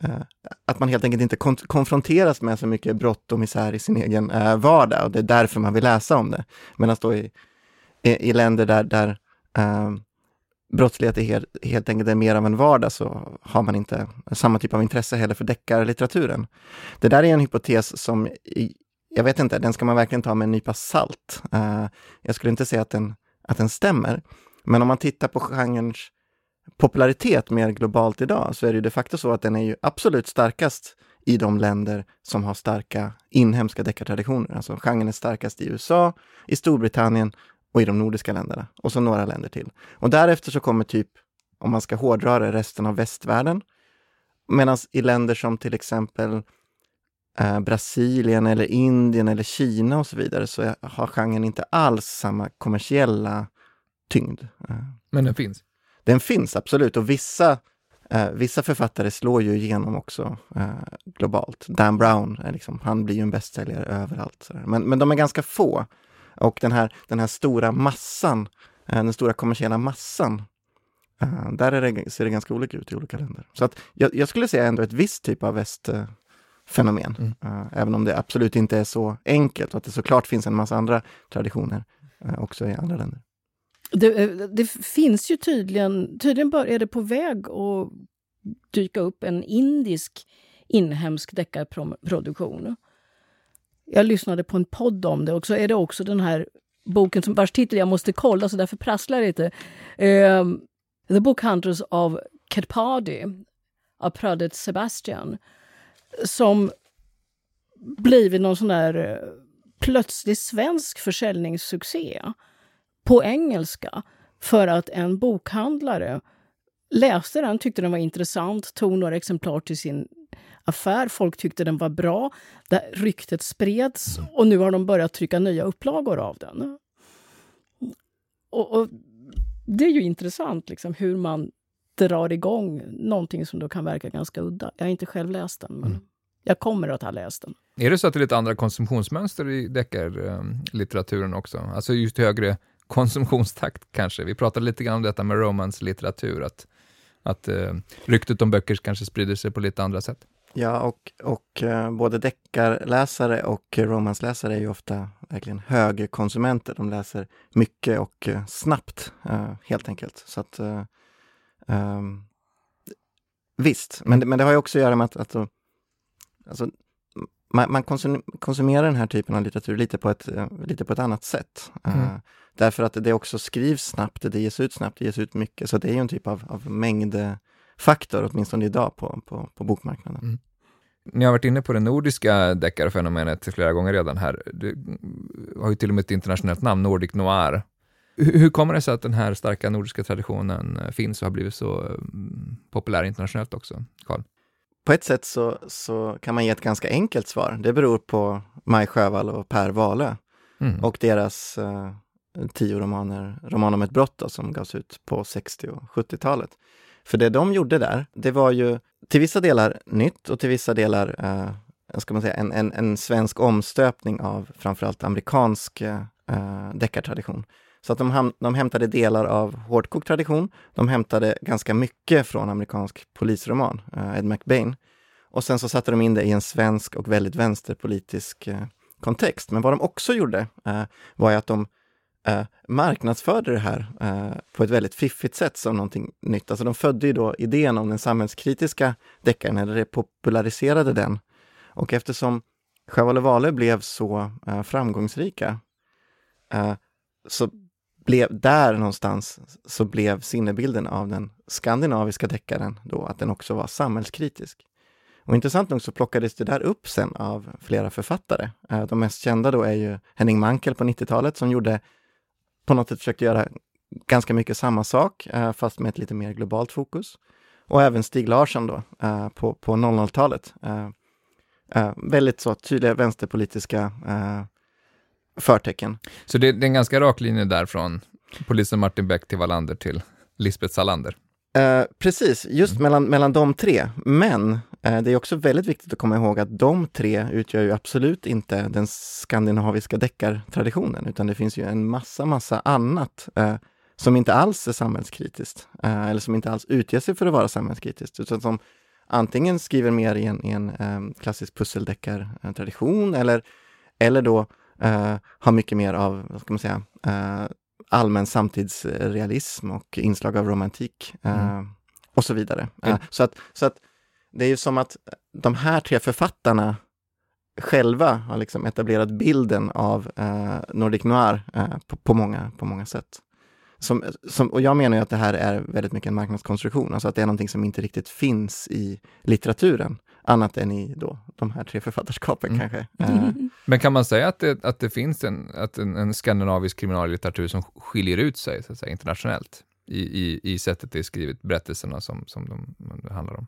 Eh, att man helt enkelt inte kon konfronteras med så mycket brott och misär i sin egen eh, vardag och det är därför man vill läsa om det. Medan då i, i, i länder där, där eh, brottslighet är helt, helt enkelt är mer av en vardag så har man inte samma typ av intresse heller för deckarlitteraturen. Det där är en hypotes som i, jag vet inte, den ska man verkligen ta med en nypa salt. Eh, jag skulle inte säga att den, att den stämmer. Men om man tittar på genrens popularitet mer globalt idag så är det ju de facto så att den är ju absolut starkast i de länder som har starka inhemska deckartraditioner. Alltså genren är starkast i USA, i Storbritannien och i de nordiska länderna och så några länder till. Och därefter så kommer typ, om man ska hårdra det, resten av västvärlden. Medan i länder som till exempel eh, Brasilien eller Indien eller Kina och så vidare så har genren inte alls samma kommersiella tyngd. Eh. Men den finns? Den finns absolut och vissa, eh, vissa författare slår ju igenom också eh, globalt. Dan Brown, är liksom, han blir ju en bästsäljare överallt. Men, men de är ganska få. Och den här, den här stora massan, eh, den stora kommersiella massan, eh, där det, ser det ganska olika ut i olika länder. Så att jag, jag skulle säga ändå ett visst typ av väst fenomen. Mm. Uh, även om det absolut inte är så enkelt och att det såklart finns en massa andra traditioner uh, också i andra länder. Det, eh, det, finns ju tydligen, tydligen är det på väg att dyka upp en indisk inhemsk deckarproduktion. Jag lyssnade på en podd om det och så är det också den här boken som vars titel jag måste kolla så därför prasslar det lite. Uh, The Book Hunters of Ketpadi av Pradet Sebastian som blivit någon sån där eh, plötslig svensk försäljningssuccé på engelska för att en bokhandlare läste den, tyckte den var intressant, tog några exemplar till sin affär. Folk tyckte den var bra. Det, ryktet spreds och nu har de börjat trycka nya upplagor av den. Och, och Det är ju intressant liksom, hur man drar igång någonting som då kan verka ganska udda. Jag har inte själv läst den, men mm. jag kommer att ha läst den. Är det så att det är lite andra konsumtionsmönster i deckarlitteraturen också? Alltså just högre konsumtionstakt kanske? Vi pratade lite grann om detta med romanslitteratur, att, att eh, ryktet om böcker kanske sprider sig på lite andra sätt. Ja, och, och eh, både deckarläsare och romansläsare är ju ofta verkligen högkonsumenter. De läser mycket och eh, snabbt, eh, helt enkelt. Så att eh, ehm, visst, men, men det har ju också att göra med att, att alltså, man, man konsum, konsumerar den här typen av litteratur lite på ett, uh, lite på ett annat sätt. Mm. Uh, därför att det också skrivs snabbt, det ges ut snabbt, det ges ut mycket. Så det är ju en typ av, av mängdfaktor, åtminstone idag, på, på, på bokmarknaden. Mm. Ni har varit inne på det nordiska deckarfenomenet flera gånger redan här. Det har ju till och med ett internationellt namn, Nordic Noir. Hur kommer det sig att den här starka nordiska traditionen eh, finns och har blivit så mm, populär internationellt också, Carl? På ett sätt så, så kan man ge ett ganska enkelt svar. Det beror på Maj Sjövall och Per Wahlöö mm. och deras uh, tio romaner, Roman om ett brott då, som gavs ut på 60 och 70-talet. För det de gjorde där, det var ju till vissa delar nytt och till vissa delar uh, ska man säga, en, en, en svensk omstöpning av framförallt amerikansk uh, deckartradition. Så att de, ham- de hämtade delar av hårdkokt tradition. De hämtade ganska mycket från amerikansk polisroman, uh, Ed McBain. Och sen så satte de in det i en svensk och väldigt vänsterpolitisk uh, kontext. Men vad de också gjorde uh, var att de uh, marknadsförde det här på ett väldigt fiffigt sätt som någonting nytt. Alltså de födde ju då idén om den samhällskritiska deckaren, eller populariserade den. Och eftersom Sjöwall och Wahlöö blev så framgångsrika så blev där någonstans så blev sinnebilden av den skandinaviska deckaren då att den också var samhällskritisk. Och intressant nog så plockades det där upp sen av flera författare. Eh, de mest kända då är ju Henning Mankell på 90-talet som gjorde, på något sätt försökte göra ganska mycket samma sak, eh, fast med ett lite mer globalt fokus. Och även Stig Larsson då, eh, på, på 00-talet. Väldigt så tydliga vänsterpolitiska förtecken. Så det, det, är en ganska rak linje där från polisen Martin Beck till Wallander till Lisbeth Salander? Eh, precis, just mm. mellan, mellan de tre. Men eh, det är också väldigt viktigt att komma ihåg att de tre utgör ju absolut inte den skandinaviska deckartraditionen, utan det finns ju en massa, massa annat eh, som inte alls är samhällskritiskt, eh, eller som inte alls utger sig för att vara samhällskritiskt, utan som antingen skriver mer i en, i en eh, klassisk pusseldeckartradition eller, eller då eh, har mycket mer av, vad ska man säga, eh, allmän samtidsrealism och inslag av romantik eh, mm. och så vidare. Mm. så, att, så att det är ju som att de här tre författarna själva har liksom etablerat bilden av Nordic Noir på, på, många, på många sätt. Som, som, och jag menar att det här är väldigt mycket en marknadskonstruktion, alltså att det är någonting som inte riktigt finns i litteraturen annat än i då, de här tre författarskapen mm. kanske. Eh. Men kan man säga att det, att det finns en, att en, en skandinavisk kriminallitteratur som skiljer ut sig så att säga, internationellt i, i, i sättet det är skrivet, berättelserna som, som de, de handlar om?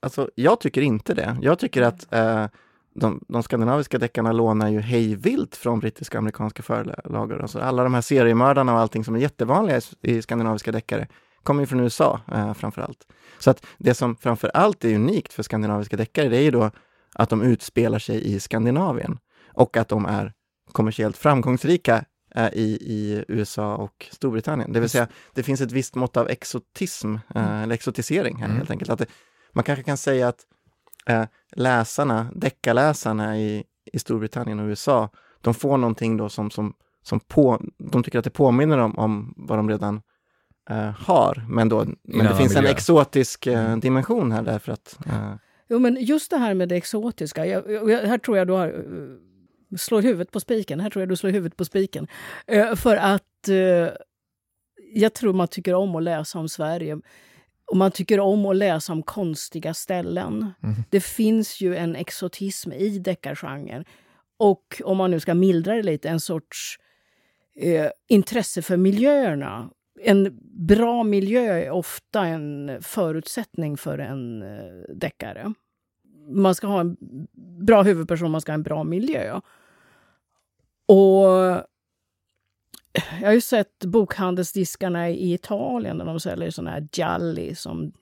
Alltså, jag tycker inte det. Jag tycker att eh, de, de, skandinaviska deckarna lånar ju hejvilt från brittiska och amerikanska förlag. Alltså alla de här seriemördarna och allting som är jättevanliga i, i skandinaviska deckare kommer ju från USA eh, framför allt. Så att det som framför allt är unikt för skandinaviska deckare, det är ju då att de utspelar sig i Skandinavien och att de är kommersiellt framgångsrika eh, i, i USA och Storbritannien. Det vill säga, det finns ett visst mått av exotism, eh, mm. eller exotisering här mm. helt enkelt. Att det, man kanske kan säga att eh, läsarna, deckarläsarna i, i Storbritannien och USA, de får någonting då som, som, som på, de tycker att det påminner om, om vad de redan har. Men, då, men det finns miljö. en exotisk uh, dimension här därför att... Uh... Jo, men just det här med det exotiska. Jag, jag, här tror jag du har, slår huvudet på spiken. Här tror jag du slår huvudet på spiken. för att jag tror man tycker om att läsa om Sverige. Och man tycker om att läsa om konstiga ställen. Mm. Det finns ju en exotism i deckargenren. Och om man nu ska mildra det lite, en sorts eh, intresse för miljöerna en bra miljö är ofta en förutsättning för en eh, deckare. Man ska ha en bra huvudperson, man ska ha en bra miljö. Och jag har ju sett bokhandelsdiskarna i Italien där de säljer såna här gialli som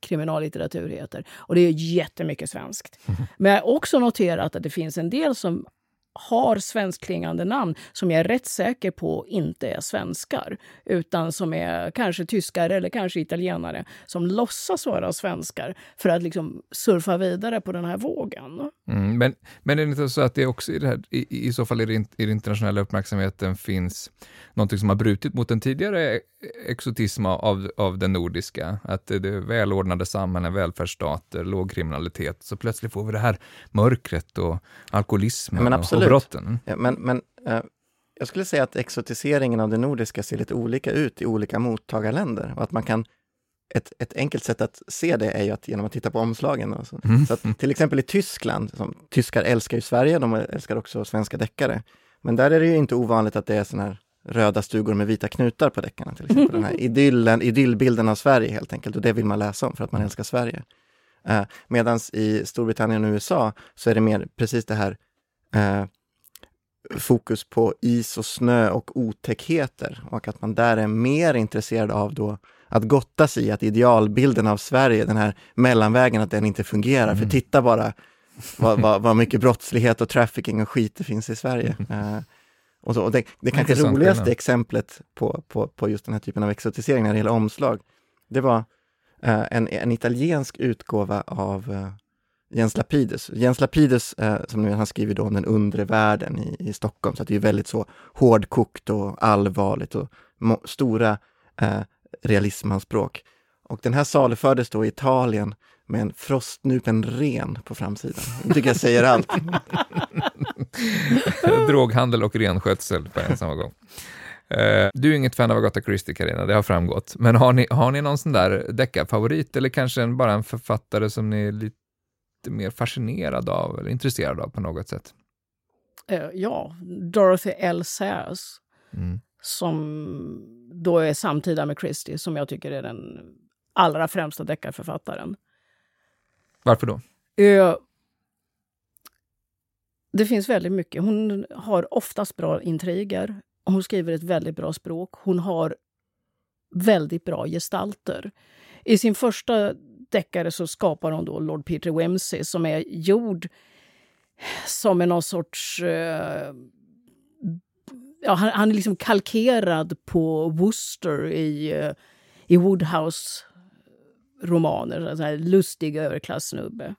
kriminallitteratur heter. Och det är jättemycket svenskt. Men jag har också noterat att det finns en del som har svenskklingande namn som jag är rätt säker på inte är svenskar utan som är kanske tyskar eller kanske italienare som låtsas vara svenskar för att liksom surfa vidare på den här vågen. Mm, men, men är det inte så att det också i, det här, i, i så fall i, den internationella uppmärksamheten finns någonting som har brutit mot den tidigare exotism av, av den nordiska, att det är välordnade samhällen, välfärdsstater, låg kriminalitet, så plötsligt får vi det här mörkret och alkoholismen och, och brotten. Ja, men men uh, jag skulle säga att exotiseringen av det nordiska ser lite olika ut i olika mottagarländer och att man kan ett, ett enkelt sätt att se det är ju att genom att titta på omslagen. Alltså. Mm. Så att, till exempel i Tyskland, som, tyskar älskar ju Sverige, de älskar också svenska deckare. Men där är det ju inte ovanligt att det är sådana här röda stugor med vita knutar på deckarna. Till exempel. Den här idyllen, idyllbilden av Sverige helt enkelt och det vill man läsa om för att man älskar Sverige. Uh, Medan i Storbritannien och USA så är det mer precis det här uh, fokus på is och snö och otäckheter och att man där är mer intresserad av då att gotta sig i att idealbilden av Sverige, den här mellanvägen, att den inte fungerar. Mm. För titta bara vad, vad, vad, mycket brottslighet och trafficking och skit det finns i Sverige. Uh, och så, och det, det kanske roligaste skillnad. exemplet på, på, på just den här typen av exotisering när det gäller omslag, det var uh, en, en italiensk utgåva av uh, Jens Lapidus. Jens Lapidus, eh, som han skriver då om den undre världen i, i Stockholm, så det är väldigt så hårdkokt och allvarligt och stora eh, realismanspråk. Och den här salufördes då i Italien med en frostnupen ren på framsidan. Det tycker jag säger allt. Droghandel och renskötsel på en samma gång. Uh, du är inget fan av Agatha Christie, Carina, det har framgått. Men har ni, har ni någon sån där deckarfavorit eller kanske en, bara en författare som ni är lite mer fascinerad av eller intresserad av på något sätt? Uh, ja, Dorothy L. Sayers. Mm. Som då är samtida med Christie, som jag tycker är den allra främsta deckarförfattaren. Varför då? Uh, det finns väldigt mycket. Hon har oftast bra intriger. Hon skriver ett väldigt bra språk. Hon har väldigt bra gestalter. I sin första deckare så skapar hon då Lord Peter Wimsey som är gjord som en någon sorts... Uh, ja, han, han, är liksom kalkerad på Worcester i, uh, i Woodhouse-romaner. En lustig överklassnubbe.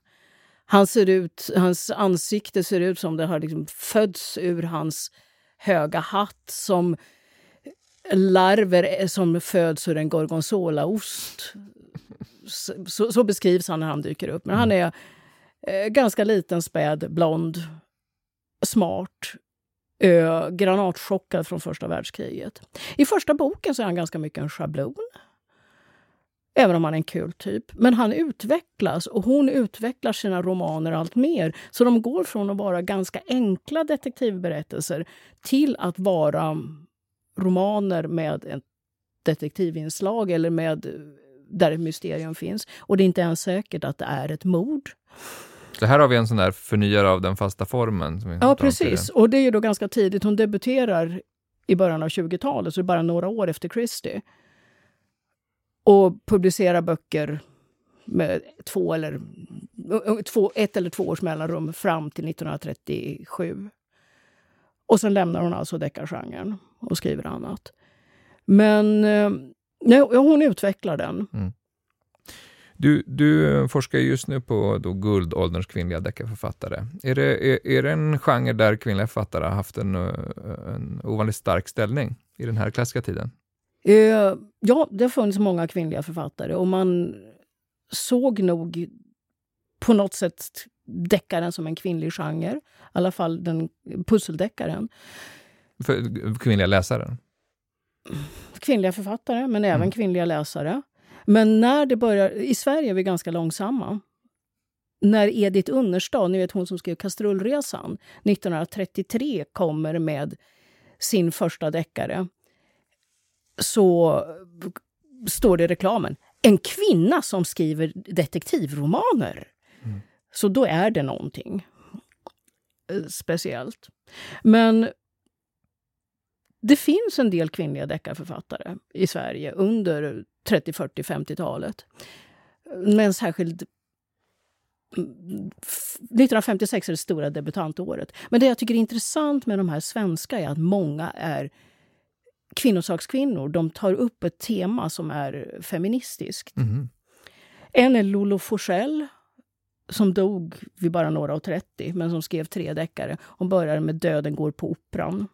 Han ser ut, hans ansikte ser ut som det har liksom fötts ur hans höga hatt som larver eh, som föds ur en gorgonzolaost. Så, så, beskrivs han när han dyker upp. Men han är eh, ganska liten, späd, blond, smart, ö, granatchockad från första världskriget. I första boken så är han ganska mycket en schablon. Även om han är en kul typ. Men han utvecklas och hon utvecklar sina romaner allt mer. Så de går från att vara ganska enkla detektivberättelser till att vara romaner med ett detektivinslag eller med där ett mysterium finns. Och det är inte ens säkert att det är ett mord. Så här har vi en sån där förnyare av den fasta formen. ja, precis. Och det är då ganska tidigt. Hon debuterar i början av 20-talet, så det är bara några år efter Christie och publicera böcker med två eller, två, ett eller två års mellanrum fram till 1937. Och sen lämnar hon alltså deckargenren och skriver annat. Men eh, nej, hon utvecklar den. Mm. Du, du forskar just nu på då guldålderns kvinnliga deckarförfattare. Är det, är, är det en genre där kvinnliga författare har haft en, en ovanligt stark ställning i den här klassiska tiden? Uh, ja, det har funnits många kvinnliga författare och man såg nog på något sätt deckaren som en kvinnlig genre. I alla fall den pusseldeckaren. För kvinnliga läsare? Kvinnliga författare, men även mm. kvinnliga läsare. Men när det börjar... I Sverige är vi ganska långsamma. När Edith Unnerstad, ni vet hon som skrev Kastrullresan, 1933 kommer med sin första deckare så står det i reklamen en kvinna som skriver detektivromaner. Mm. Så då är det någonting eh, speciellt. Men det finns en del kvinnliga deckarförfattare i Sverige under 30, 40, 50-talet. Med en särskild 1956 är det stora debutantåret. Men det jag tycker är intressant med de här svenska är att många är kvinnosakskvinnor. De tar upp ett tema som är feministiskt. Mm. En är Lolo Forsell som dog vid bara några och 30, men som skrev tre deckare. Hon började med Döden går på Operan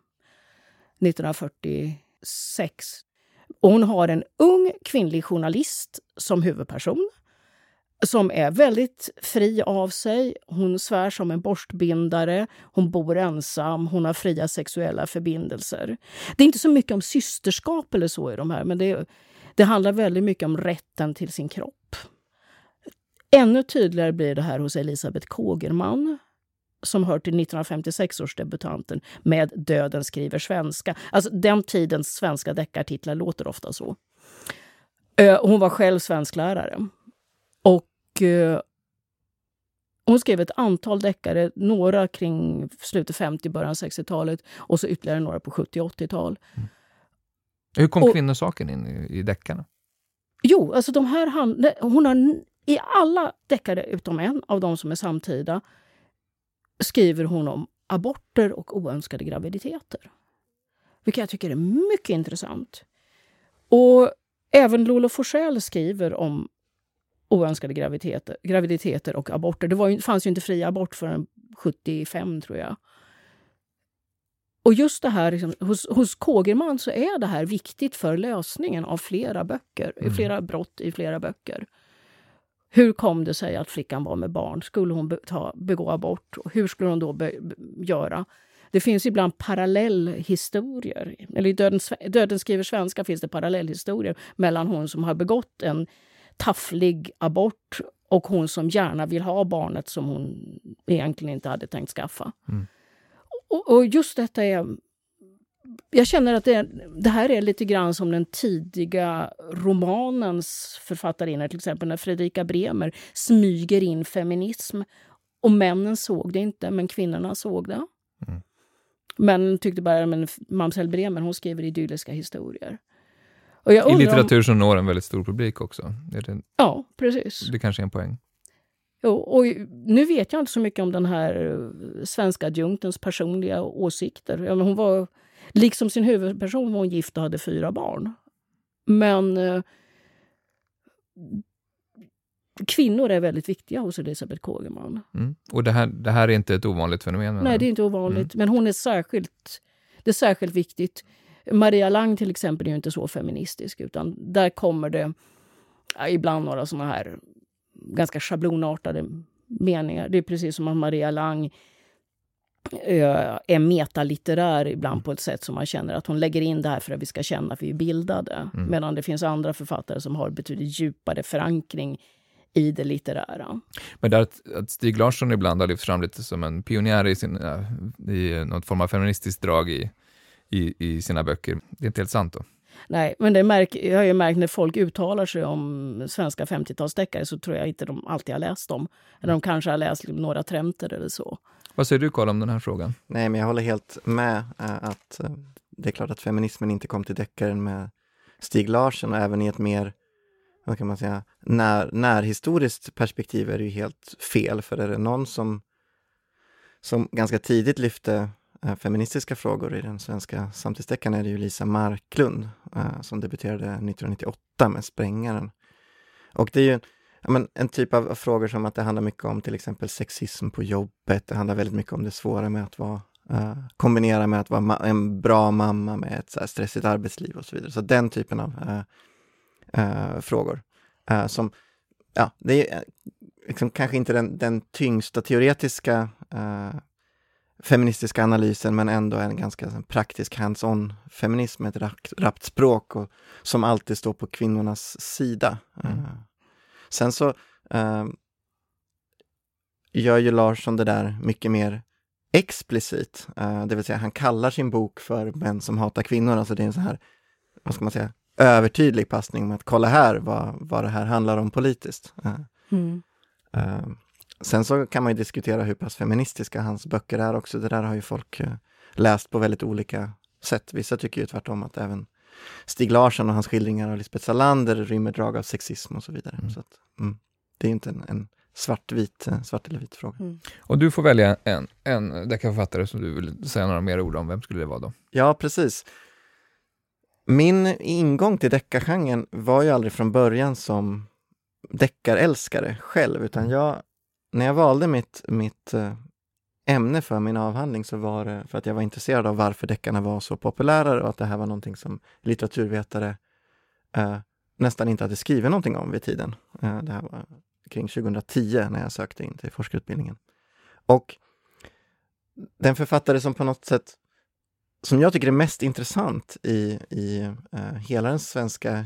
1946. Och hon har en ung kvinnlig journalist som huvudperson som är väldigt fri av sig. Hon svär som en borstbindare, hon bor ensam, hon har fria sexuella förbindelser. Det är inte så mycket om systerskap eller så i de här, men det, det handlar väldigt mycket om rätten till sin kropp. Ännu tydligare blir det här hos Elisabeth Kågerman som hör till 1956 års debutanten med Döden skriver svenska. Alltså den tidens svenska deckartitlar låter ofta så. Eh, hon var själv svensklärare. Och eh, hon skrev ett antal deckare, några kring slutet 50, början 60-talet och så ytterligare några på 70 80-tal. Mm. Hur kom och, kvinnosaken in i, i deckarna? Jo, alltså de här hand, hon har i alla deckare utom en av de som är samtida skriver hon om aborter och oönskade graviditeter. Vilket jag tycker är mycket intressant. Och även Lolo Forsell skriver om oönskade graviditeter, graviditeter och aborter. Det var fanns ju inte fri abort förrän 75, tror jag. Och just det här, liksom, hos, hos Kågerman så är det här viktigt för lösningen av flera böcker, mm. flera brott i flera böcker. Hur kom det sig att flickan var med barn? Skulle hon be ta, begå abort? Och hur skulle hon då göra? Det finns ibland parallellhistorier. Eller i Döden, Döden skriver svenska finns det parallellhistorier mellan hon som har begått en tafflig abort och hon som gärna vill ha barnet som hon egentligen inte hade tänkt skaffa. Mm. Och, och, just detta är... Jag känner att det, det, här är lite grann som den tidiga romanens författarinna, till exempel när Fredrika Bremer smyger in feminism. Och männen såg det inte, men kvinnorna såg det. Mm. Männen tyckte bara att Mamsell Bremer hon skriver idylliska historier. I litteratur om... som når en väldigt stor publik också. Det... Ja, precis. Det kanske är en poäng. Och nu vet jag inte så mycket om den här eh, svenska adjunktens personliga åsikter. Ja, hon var, liksom sin huvudperson var hon gift och hade fyra barn. Men eh, kvinnor är väldigt viktiga hos Elisabeth Kågeman. Mm. Och det här, det här är inte ett ovanligt fenomen? Nej, det är inte ovanligt. Mm. Men hon är särskilt, det är särskilt viktigt. Maria Lang till exempel är inte så feministisk, utan där kommer det ibland några såna här ganska schablonartade meningar. Det är precis som att Maria Lang är metalitterär ibland på ett sätt som man känner att hon lägger in det här för att vi ska känna att vi är bildade. Mm. Medan det finns andra författare som har betydligt djupare förankring i det litterära. Men där att, att Stig Larsson ibland har lyfts fram lite som en pionjär i, sin, i något form av feministiskt drag i, i, i sina böcker, det är inte helt sant då? Nej, men det märk, jag har ju märkt när folk uttalar sig om svenska 50-talsdeckare så tror jag inte de alltid har läst dem. Eller de kanske har läst några tremter eller så. Vad säger du Karl om den här frågan? Nej, men jag håller helt med äh, att äh, det är klart att feminismen inte kom till deckaren med Stig Larsson och även i ett mer vad kan man säga, när, närhistoriskt perspektiv är det ju helt fel, för är det någon som, som ganska tidigt lyfte Eh, feministiska frågor i den svenska samtidsdeckaren är det ju Lisa Marklund eh, som debuterade 1998 med Sprängaren. Och det är ju men, en typ av frågor som att det handlar mycket om till exempel sexism på jobbet, det handlar väldigt mycket om det svåra med att vara eh, kombinera med att vara en bra mamma med ett så stressigt arbetsliv och så vidare. Så den typen av frågor. som, ja, det är liksom kanske inte den, den tyngsta teoretiska feministiska analysen men ändå en ganska praktisk hands-on feminism med ett rappt, rappt språk och, som alltid står på kvinnornas sida. Mm. sen så gör ju Larsson det där mycket mer explicit, uh, det vill säga han kallar sin bok för Män som hatar kvinnor, alltså det är en så här, vad ska man säga, övertydlig passning om att kolla här vad, vad det här handlar om politiskt. Uh, mm. Sen så kan man ju diskutera hur pass feministiska hans böcker är också, det där har ju folk läst på väldigt olika sätt. Vissa tycker ju tvärtom att även Stig Larsson och hans skildringar av Lisbeth Salander rymmer drag av sexism och så vidare. Mm. Så att, mm, det är inte en, en svartvit, eh, svart eller vit fråga. Mm. Och du får välja en, en deckarförfattare som du vill säga några mer ord om. Vem skulle det vara då? Ja, precis. Min ingång till deckargenren var ju aldrig från början som deckarälskare själv, utan mm. jag, när jag valde mitt, mitt eh, ämne för min avhandling så var det för att jag var intresserad av varför deckarna var så populära och att det här var någonting som litteraturvetare eh, nästan inte hade skrivit någonting om vid tiden. Eh, det här var kring 2010 när jag sökte in till forskarutbildningen. Och den författare som på något sätt, som jag tycker är mest intressant i, i eh, hela den svenska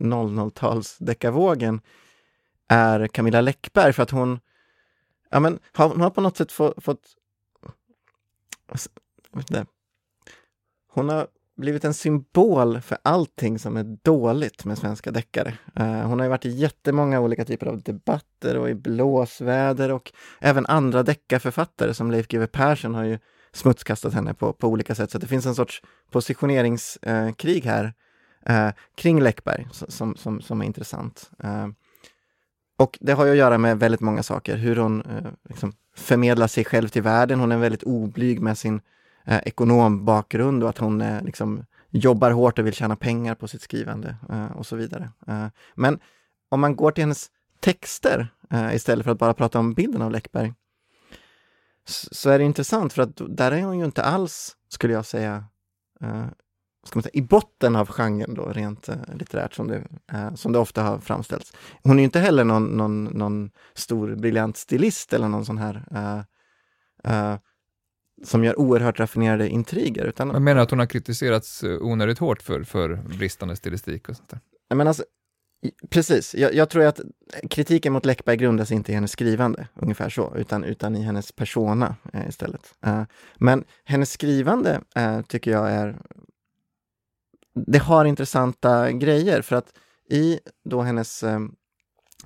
00-tals deckarvågen är Camilla Läckberg för att hon, ja men, hon har på något sätt få, fått, hon har blivit en symbol för allting som är dåligt med svenska deckare. Uh, hon har ju varit i jättemånga olika typer av debatter och i blåsväder och även andra deckarförfattare som Leif GW Persson har ju smutskastat henne på, på olika sätt. Så det finns en sorts positioneringskrig uh, här uh, kring Läckberg som, som, som är intressant. Eh, och det har ju att göra med väldigt många saker, hur hon eh, liksom förmedlar sig själv till världen. Hon är väldigt oblyg med sin eh, ekonombakgrund och att hon eh, liksom jobbar hårt och vill tjäna pengar på sitt skrivande eh, och så vidare. Eh, men om man går till hennes texter eh, istället för att bara prata om bilden av Läckberg så är det intressant för att där är hon ju inte alls, skulle jag säga, eh, ska man säga, i botten av genren då, rent uh, litterärt, som det, uh, som det ofta har framställts. Hon är inte heller någon, någon, någon stor briljant stilist eller någon sån här uh, som gör oerhört raffinerade intriger. Utan, Jag menar att hon har kritiserats onödigt hårt för, för bristande stilistik och sånt där. Men alltså, Precis, jag, jag, tror att kritiken mot Läckberg grundas inte i hennes skrivande, ungefär så, utan, utan i hennes persona eh, istället. Uh, men hennes skrivande uh, tycker jag är... Det har intressanta grejer, för att i då hennes eh,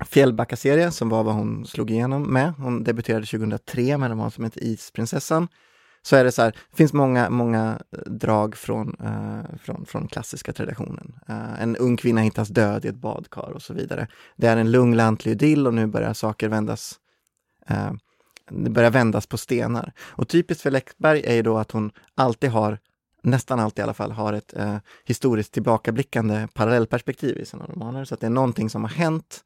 Fjällbacka-serie, som var vad hon slog igenom med, hon debuterade 2003 med en roman som heter Isprinsessan, så är det så här, det finns många, många eh, drag från, eh, från, från klassiska traditionen. Eh, en ung kvinna hittas död i ett badkar och så vidare. Det är en lugn lantlig idyll och nu börjar saker vändas eh, det börjar vändas på stenar. Och typiskt för Läckberg är ju då att hon alltid har, nästan alltid i alla fall, har ett eh, historiskt tillbakablickande parallellperspektiv i sina romaner. Så att det är någonting som har hänt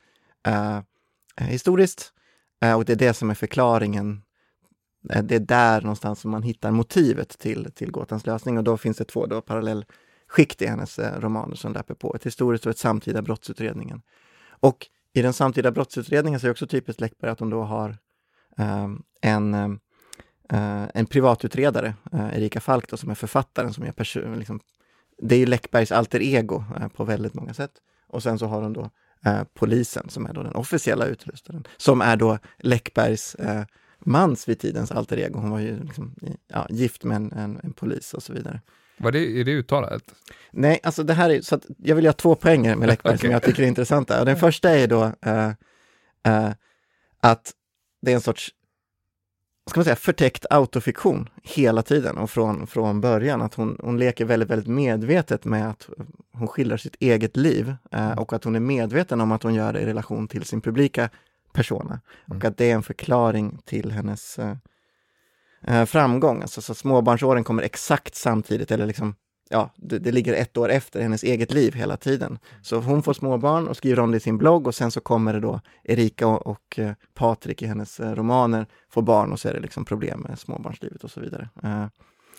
eh, eh historiskt eh, och det är det som är förklaringen eh, det är där någonstans som man hittar motivet till, till gåtans lösning och då finns det två då parallellskikt i hennes eh, romaner som löper på, ett historiskt och ett samtida brottsutredningen. Och i den samtida brottsutredningen så är det också typiskt Läckberg att hon då har en, en privatutredare, uh, Erika Falk, då, som är författaren, som är person, liksom, det är ju Läckbergs alter ego uh, på väldigt många sätt. Och sen så har hon då polisen som är då den officiella utrustaren, som är då Läckbergs mans vid tidens alter ego. Hon var ju liksom, ja, gift med en, en, en, polis och så vidare. Var det, är det uttalat? Nej, alltså det här är, så jag vill ha två poänger med Läckberg okay. som jag tycker är intressanta. Och den första är då uh, uh, att det är en sorts ska man säga, förtäckt autofiktion hela tiden och från, från början. Att hon, hon leker väldigt, väldigt medvetet med att hon skildrar sitt eget liv eh, och att hon är medveten om att hon gör det i relation till sin publika persona. Mm. Och att det är en förklaring till hennes eh, eh, framgång. Alltså så småbarnsåren kommer exakt samtidigt, eller liksom, ja, det, det, ligger ett år efter hennes eget liv hela tiden. Så hon får småbarn och skriver om det i sin blogg och sen så kommer det då Erika och, och eh, Patrik i hennes eh, romaner får barn och så är det liksom problem med småbarnslivet och så vidare. Eh,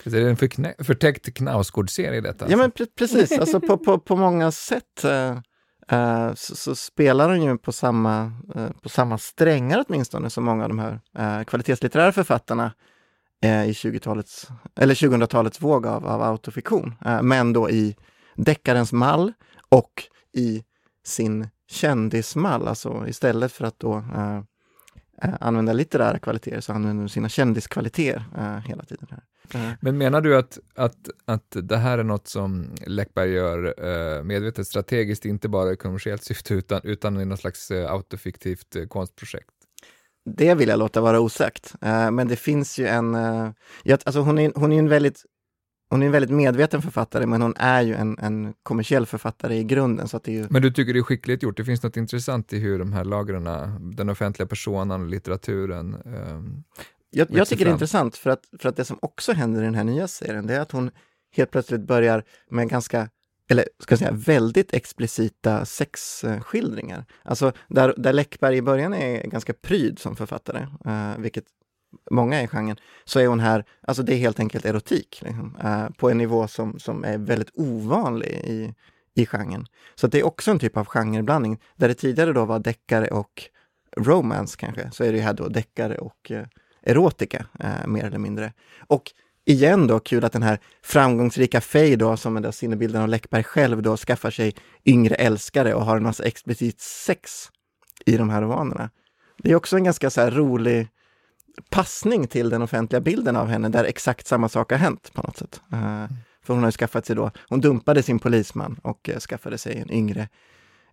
så det är en förknä- förtäckt Knausgård-serie detta? Alltså. Ja men pre precis, alltså på, på, på många sätt. Eh, så, så, spelar hon ju på samma, uh, på samma strängar åtminstone som många av de här uh, kvalitetslitterära författarna i 20-talets, eller 2000-talets våg av, av autofiktion. men då i deckarens mall och i sin kändismall, alltså istället för att då använda litterära kvaliteter så använder hon sina kändiskvaliteter hela tiden. Här. Men menar du att, att, att det här är något som Läckberg gör eh, medvetet strategiskt, inte bara i kommersiellt syfte, utan, utan i något slags eh, autofiktivt eh, konstprojekt? Det vill jag låta vara osagt. Eh, men det finns ju en... Eh, alltså hon, är, hon är en väldigt hon är en väldigt medveten författare, men hon är ju en, en kommersiell författare i grunden. Så att det är ju... Men du tycker det är skickligt gjort? Det finns något intressant i hur de här lagren, den offentliga personen och litteraturen um, jag, jag tycker det är intressant för att, för att det som också händer i den här nya serien, det är att hon helt plötsligt börjar med ganska eller ska jag säga väldigt explicita sexskildringar. Alltså där, där Läckberg i början är ganska pryd som författare, uh, vilket många är i genren, så är hon här, alltså det är helt enkelt erotik, liksom, uh, på en nivå som, som är väldigt ovanlig i, i genren. Så det är också en typ av genreblandning, där det tidigare då var deckare och romance kanske, så är det här då deckare och uh, erotika, mer eller mindre. Och igen då, kul att den här framgångsrika Faye då, som är sinnebilden av Läckberg själv då, skaffar sig yngre älskare och har en massa explicit sex i de här romanerna. Det är också en ganska så rolig passning till den offentliga bilden av henne, där exakt samma sak har hänt på något sätt. Uh, för hon har ju skaffat sig då, hon dumpade sin polisman och uh, skaffade sig en yngre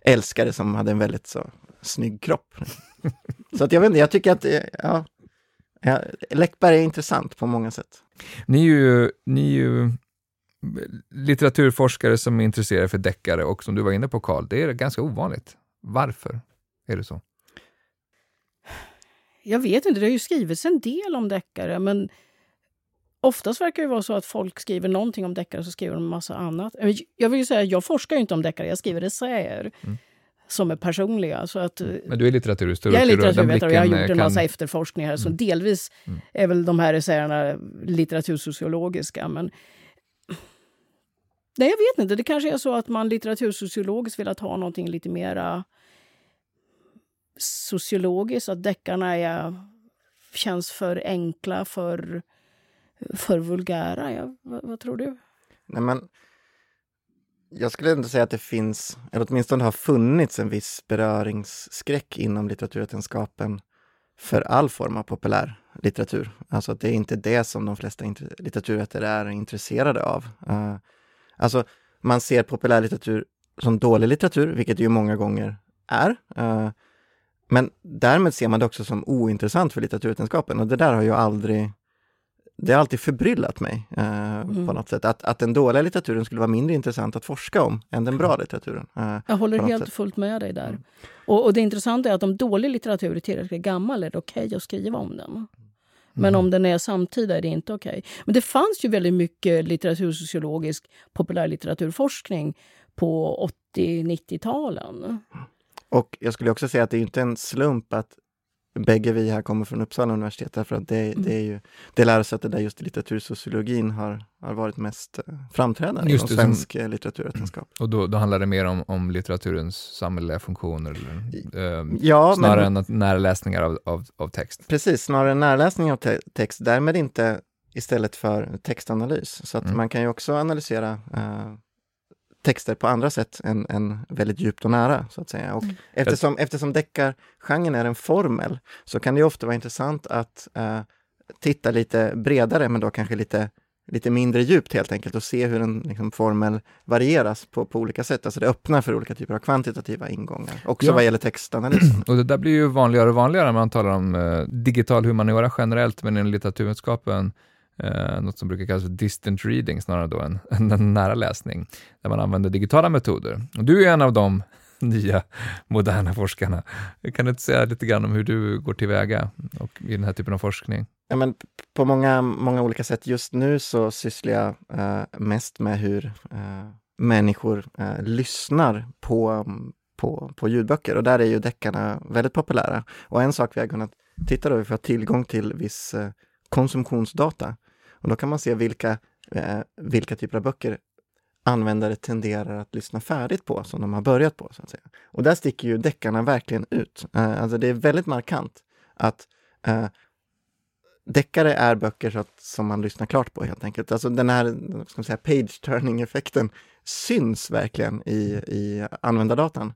älskare som hade en väldigt så snygg kropp. så att jag vet inte, jag tycker att, eh, ja, Ja, Läckberg är intressant på många sätt. Ni är ju, ni är ju litteraturforskare som är intresserade för deckare och som du var inne på Karl, det är ganska ovanligt. Varför är det så? Jag vet inte, det har ju skrivits en del om deckare, men oftast verkar det vara så att folk skriver någonting om deckare och så skriver de en massa annat. Jag vill säga, jag forskar ju inte om deckare, jag skriver essäer. Mm som är personliga. Så att, Men du är litteraturhistoriker? Jag är litteraturvetare och jag har gjort en massa efterforskningar. Mm. Så delvis mm. är väl de här essäerna litteratursociologiska. Men Nej, jag vet inte. Det kanske är så att man litteratursociologiskt vill ha någonting lite mera sociologiskt. Att deckarna är, känns för enkla, för, för vulgära. Ja, vad, vad tror du? Nej, men jag skulle ändå säga att det finns, eller åtminstone har funnits en viss beröringsskräck inom litteraturvetenskapen för all form av populär litteratur. Alltså att det är inte det som de flesta litteraturvetare är intresserade av. Uh, alltså, man ser populärlitteratur som dålig litteratur, vilket det ju många gånger är. Uh, men därmed ser man det också som ointressant för litteraturvetenskapen och det där har ju aldrig det har alltid förbryllat mig eh, mm. på något sätt. Att, att den dåliga litteraturen skulle vara mindre intressant att forska om än den bra litteraturen. Eh, jag håller helt och fullt med dig där. Mm. Och, och, det intressanta är att om dålig litteratur är tillräckligt gammal är det okej okay att skriva om den. Men mm. om den är samtida är det inte okej. Okay. Men det fanns ju väldigt mycket litteratursociologisk populärlitteraturforskning på 80-90-talen. Och jag skulle också säga att det är inte en slump att bägge vi här kommer från Uppsala universitet därför att det, mm. det är ju det lärosäte där just litteratursociologin har, har varit mest eh, framträdande inom svensk som, eh, litteraturvetenskap. Och då, då handlar det mer om, om litteraturens samhälleliga funktioner? Eller, eh, ja, snarare men, än närläsningar av, av, av, text? Precis, snarare närläsning av te text, därmed inte istället för textanalys. Så att mm. man kan ju också analysera eh, texter på andra sätt än, än väldigt djupt och nära. så att säga. Och mm. Eftersom, eftersom deckargenren är en formel så kan det ofta vara intressant att uh, titta lite bredare men då kanske lite, lite mindre djupt helt enkelt och se hur en liksom, formel varieras på, på olika sätt. Alltså det öppnar för olika typer av kvantitativa ingångar, också ja. vad gäller textanalysen. Och det där blir ju vanligare och vanligare när man talar om uh, digital humaniora generellt, men inom litteraturvetenskapen eh, något som brukar kallas för distant reading snarare då än, än nära läsning, där man använder digitala metoder. Och du är en av de nya moderna forskarna. Kan du inte säga lite grann om hur du går tillväga och i den här typen av forskning? Ja, men på många, många olika sätt. Just nu så sysslar jag eh, mest med hur eh, människor eh, lyssnar på, på, på ljudböcker och där är ju deckarna väldigt populära. Och en sak vi har kunnat titta då, vi får tillgång till viss eh, konsumtionsdata och då kan man se vilka, eh, vilka typer av böcker användare tenderar att lyssna färdigt på, som de har börjat på. så att säga. Och där sticker ju deckarna verkligen ut. Eh, alltså det är väldigt markant att eh, deckare är böcker så att, som man lyssnar klart på helt enkelt. Alltså den här ska man säga, page-turning-effekten syns verkligen i, i användardatan.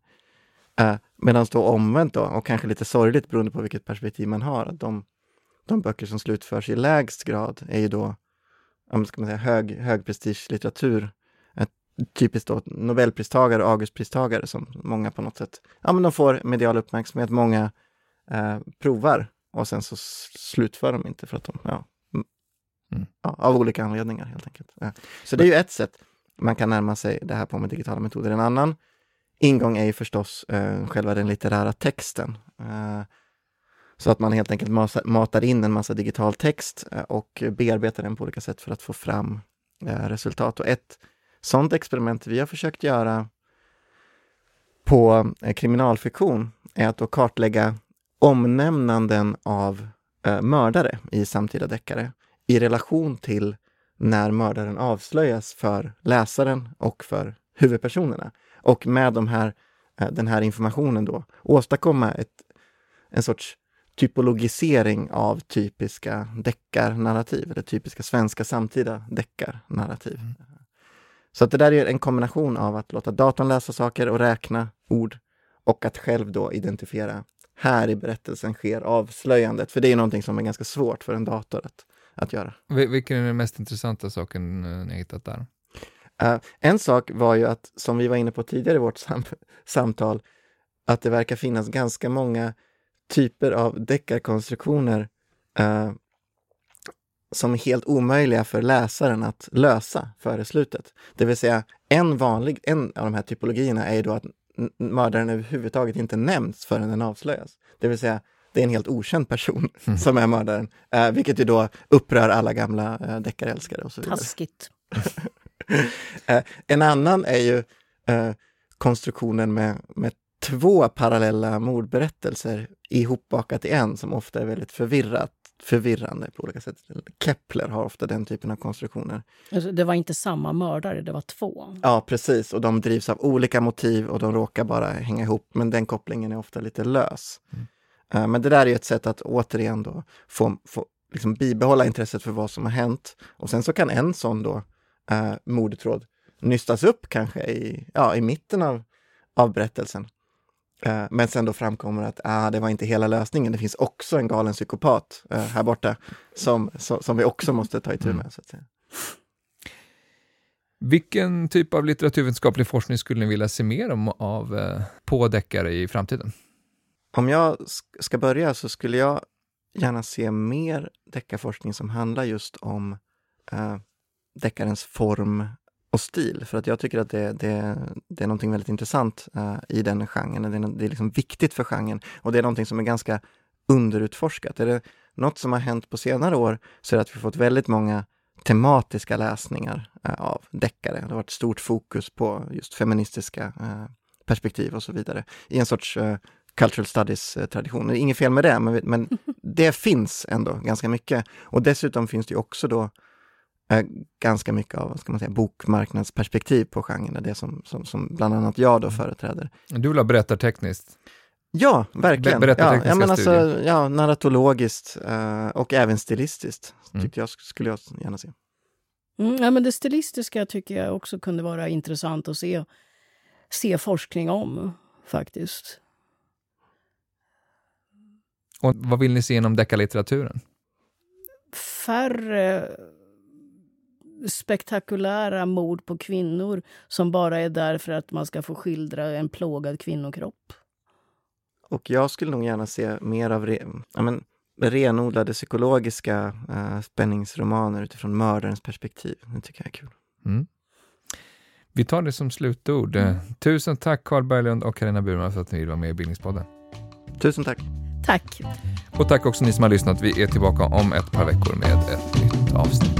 Eh, Medan då omvänt då, och kanske lite sorgligt beroende på vilket perspektiv man har, att de de böcker som slutförs i lägst grad är ju då ska man säga, hög, högprestigelitteratur. Typiskt då Nobelpristagare och Augustpristagare som många på något sätt, ja men de får medial uppmärksamhet, många eh, provar och sen så slutför de inte för att de, ja, mm. ja av olika anledningar helt enkelt. Eh, så det är ju ett sätt man kan närma sig det här på med digitala metoder. En annan ingång är ju förstås eh, själva den litterära texten. Eh, så att man helt enkelt matar in en massa digital text eh, och bearbetar den på olika sätt för att få fram eh, resultat. Och ett sådant experiment vi har försökt göra på eh, kriminalfiktion är att då kartlägga omnämnanden av mördare i samtida deckare i relation till när mördaren avslöjas för läsaren och för huvudpersonerna. Och med de här, den här informationen då åstadkomma ett, en sorts typologisering av typiska deckarnarrativ, eller typiska svenska samtida deckarnarrativ. Mm. Så att det där är en kombination av att låta datorn läsa saker och räkna ord och att själv då identifiera här i berättelsen sker avslöjandet, för det är någonting som är ganska svårt för en dator att, att göra. Vilken är den mest intressanta saken eh, ni hittat där? Uh, en sak var ju att, som vi var inne på tidigare i vårt sam samtal, att det verkar finnas ganska många typer av deckarkonstruktioner eh, som är helt omöjliga för läsaren att lösa före slutet. Det vill säga, en vanlig, en av de här typologierna är ju då att mördaren överhuvudtaget inte nämns förrän den avslöjas. Det vill säga, det är en helt okänd person mm. som är mördaren, eh, vilket ju då upprör alla gamla eh, deckarälskare och så vidare. Taskigt. eh, en annan är ju eh, konstruktionen med, med två parallella mordberättelser ihopbakat i en som ofta är väldigt förvirrat förvirrande på olika sätt. Kepler har ofta den typen av konstruktioner. Alltså, det var inte samma mördare, det var två. Ja, precis. Och de drivs av olika motiv och de råkar bara hänga ihop. Men den kopplingen är ofta lite lös. Mm. Uh, men det där är ett sätt att återigen då få, få liksom bibehålla intresset för vad som har hänt. Och sen så kan en sån då uh, mordtråd nystas upp kanske i, ja, i mitten av, av berättelsen. Uh, men sen då framkommer att ah, det var inte hela lösningen. Det finns också en galen psykopat uh, här borta som, som, som, vi också måste ta itu med. Mm. Så att säga. Vilken typ av litteraturvetenskaplig forskning skulle ni vilja se mer om av uh, på deckare i framtiden? Om jag ska börja så skulle jag gärna se mer deckarforskning som handlar just om uh, deckarens form och stil. För att jag tycker att det, det, det är någonting väldigt intressant uh, i den genren. Det är, det är liksom viktigt för genren och det är någonting som är ganska underutforskat. Är det något som har hänt på senare år så är det att vi fått väldigt många tematiska läsningar uh, av deckare. Det har varit stort fokus på just feministiska uh, perspektiv och så vidare i en sorts cultural studies-tradition. Inget fel med det, men, men det finns ändå ganska mycket. Och dessutom finns det också då ganska mycket av vad ska man säga, bokmarknadsperspektiv på genren, det som, som, som bland annat jag då mm. företräder. Du vill ha berättartekniskt? Ja, verkligen. Be ja, ja, men alltså, ja, narratologiskt eh, och även stilistiskt mm. tyckte jag, skulle jag gärna se. Mm, ja, men det stilistiska tycker jag också kunde vara intressant att se, se forskning om, faktiskt. Och vad vill ni se inom deckarlitteraturen? Färre spektakulära mord på kvinnor som bara är där för att man ska få skildra en plågad kvinnokropp. Och jag skulle nog gärna se mer av re, ja, men, renodlade psykologiska uh, spänningsromaner utifrån mördarens perspektiv. Det tycker jag är kul. Mm. Vi tar det som slutord. Mm. Tusen tack Carl Berglund och Karina Burman för att ni vill vara med i Bildningspodden. Tusen tack. Tack. Och tack också ni som har lyssnat. Vi är tillbaka om ett par veckor med ett nytt avsnitt.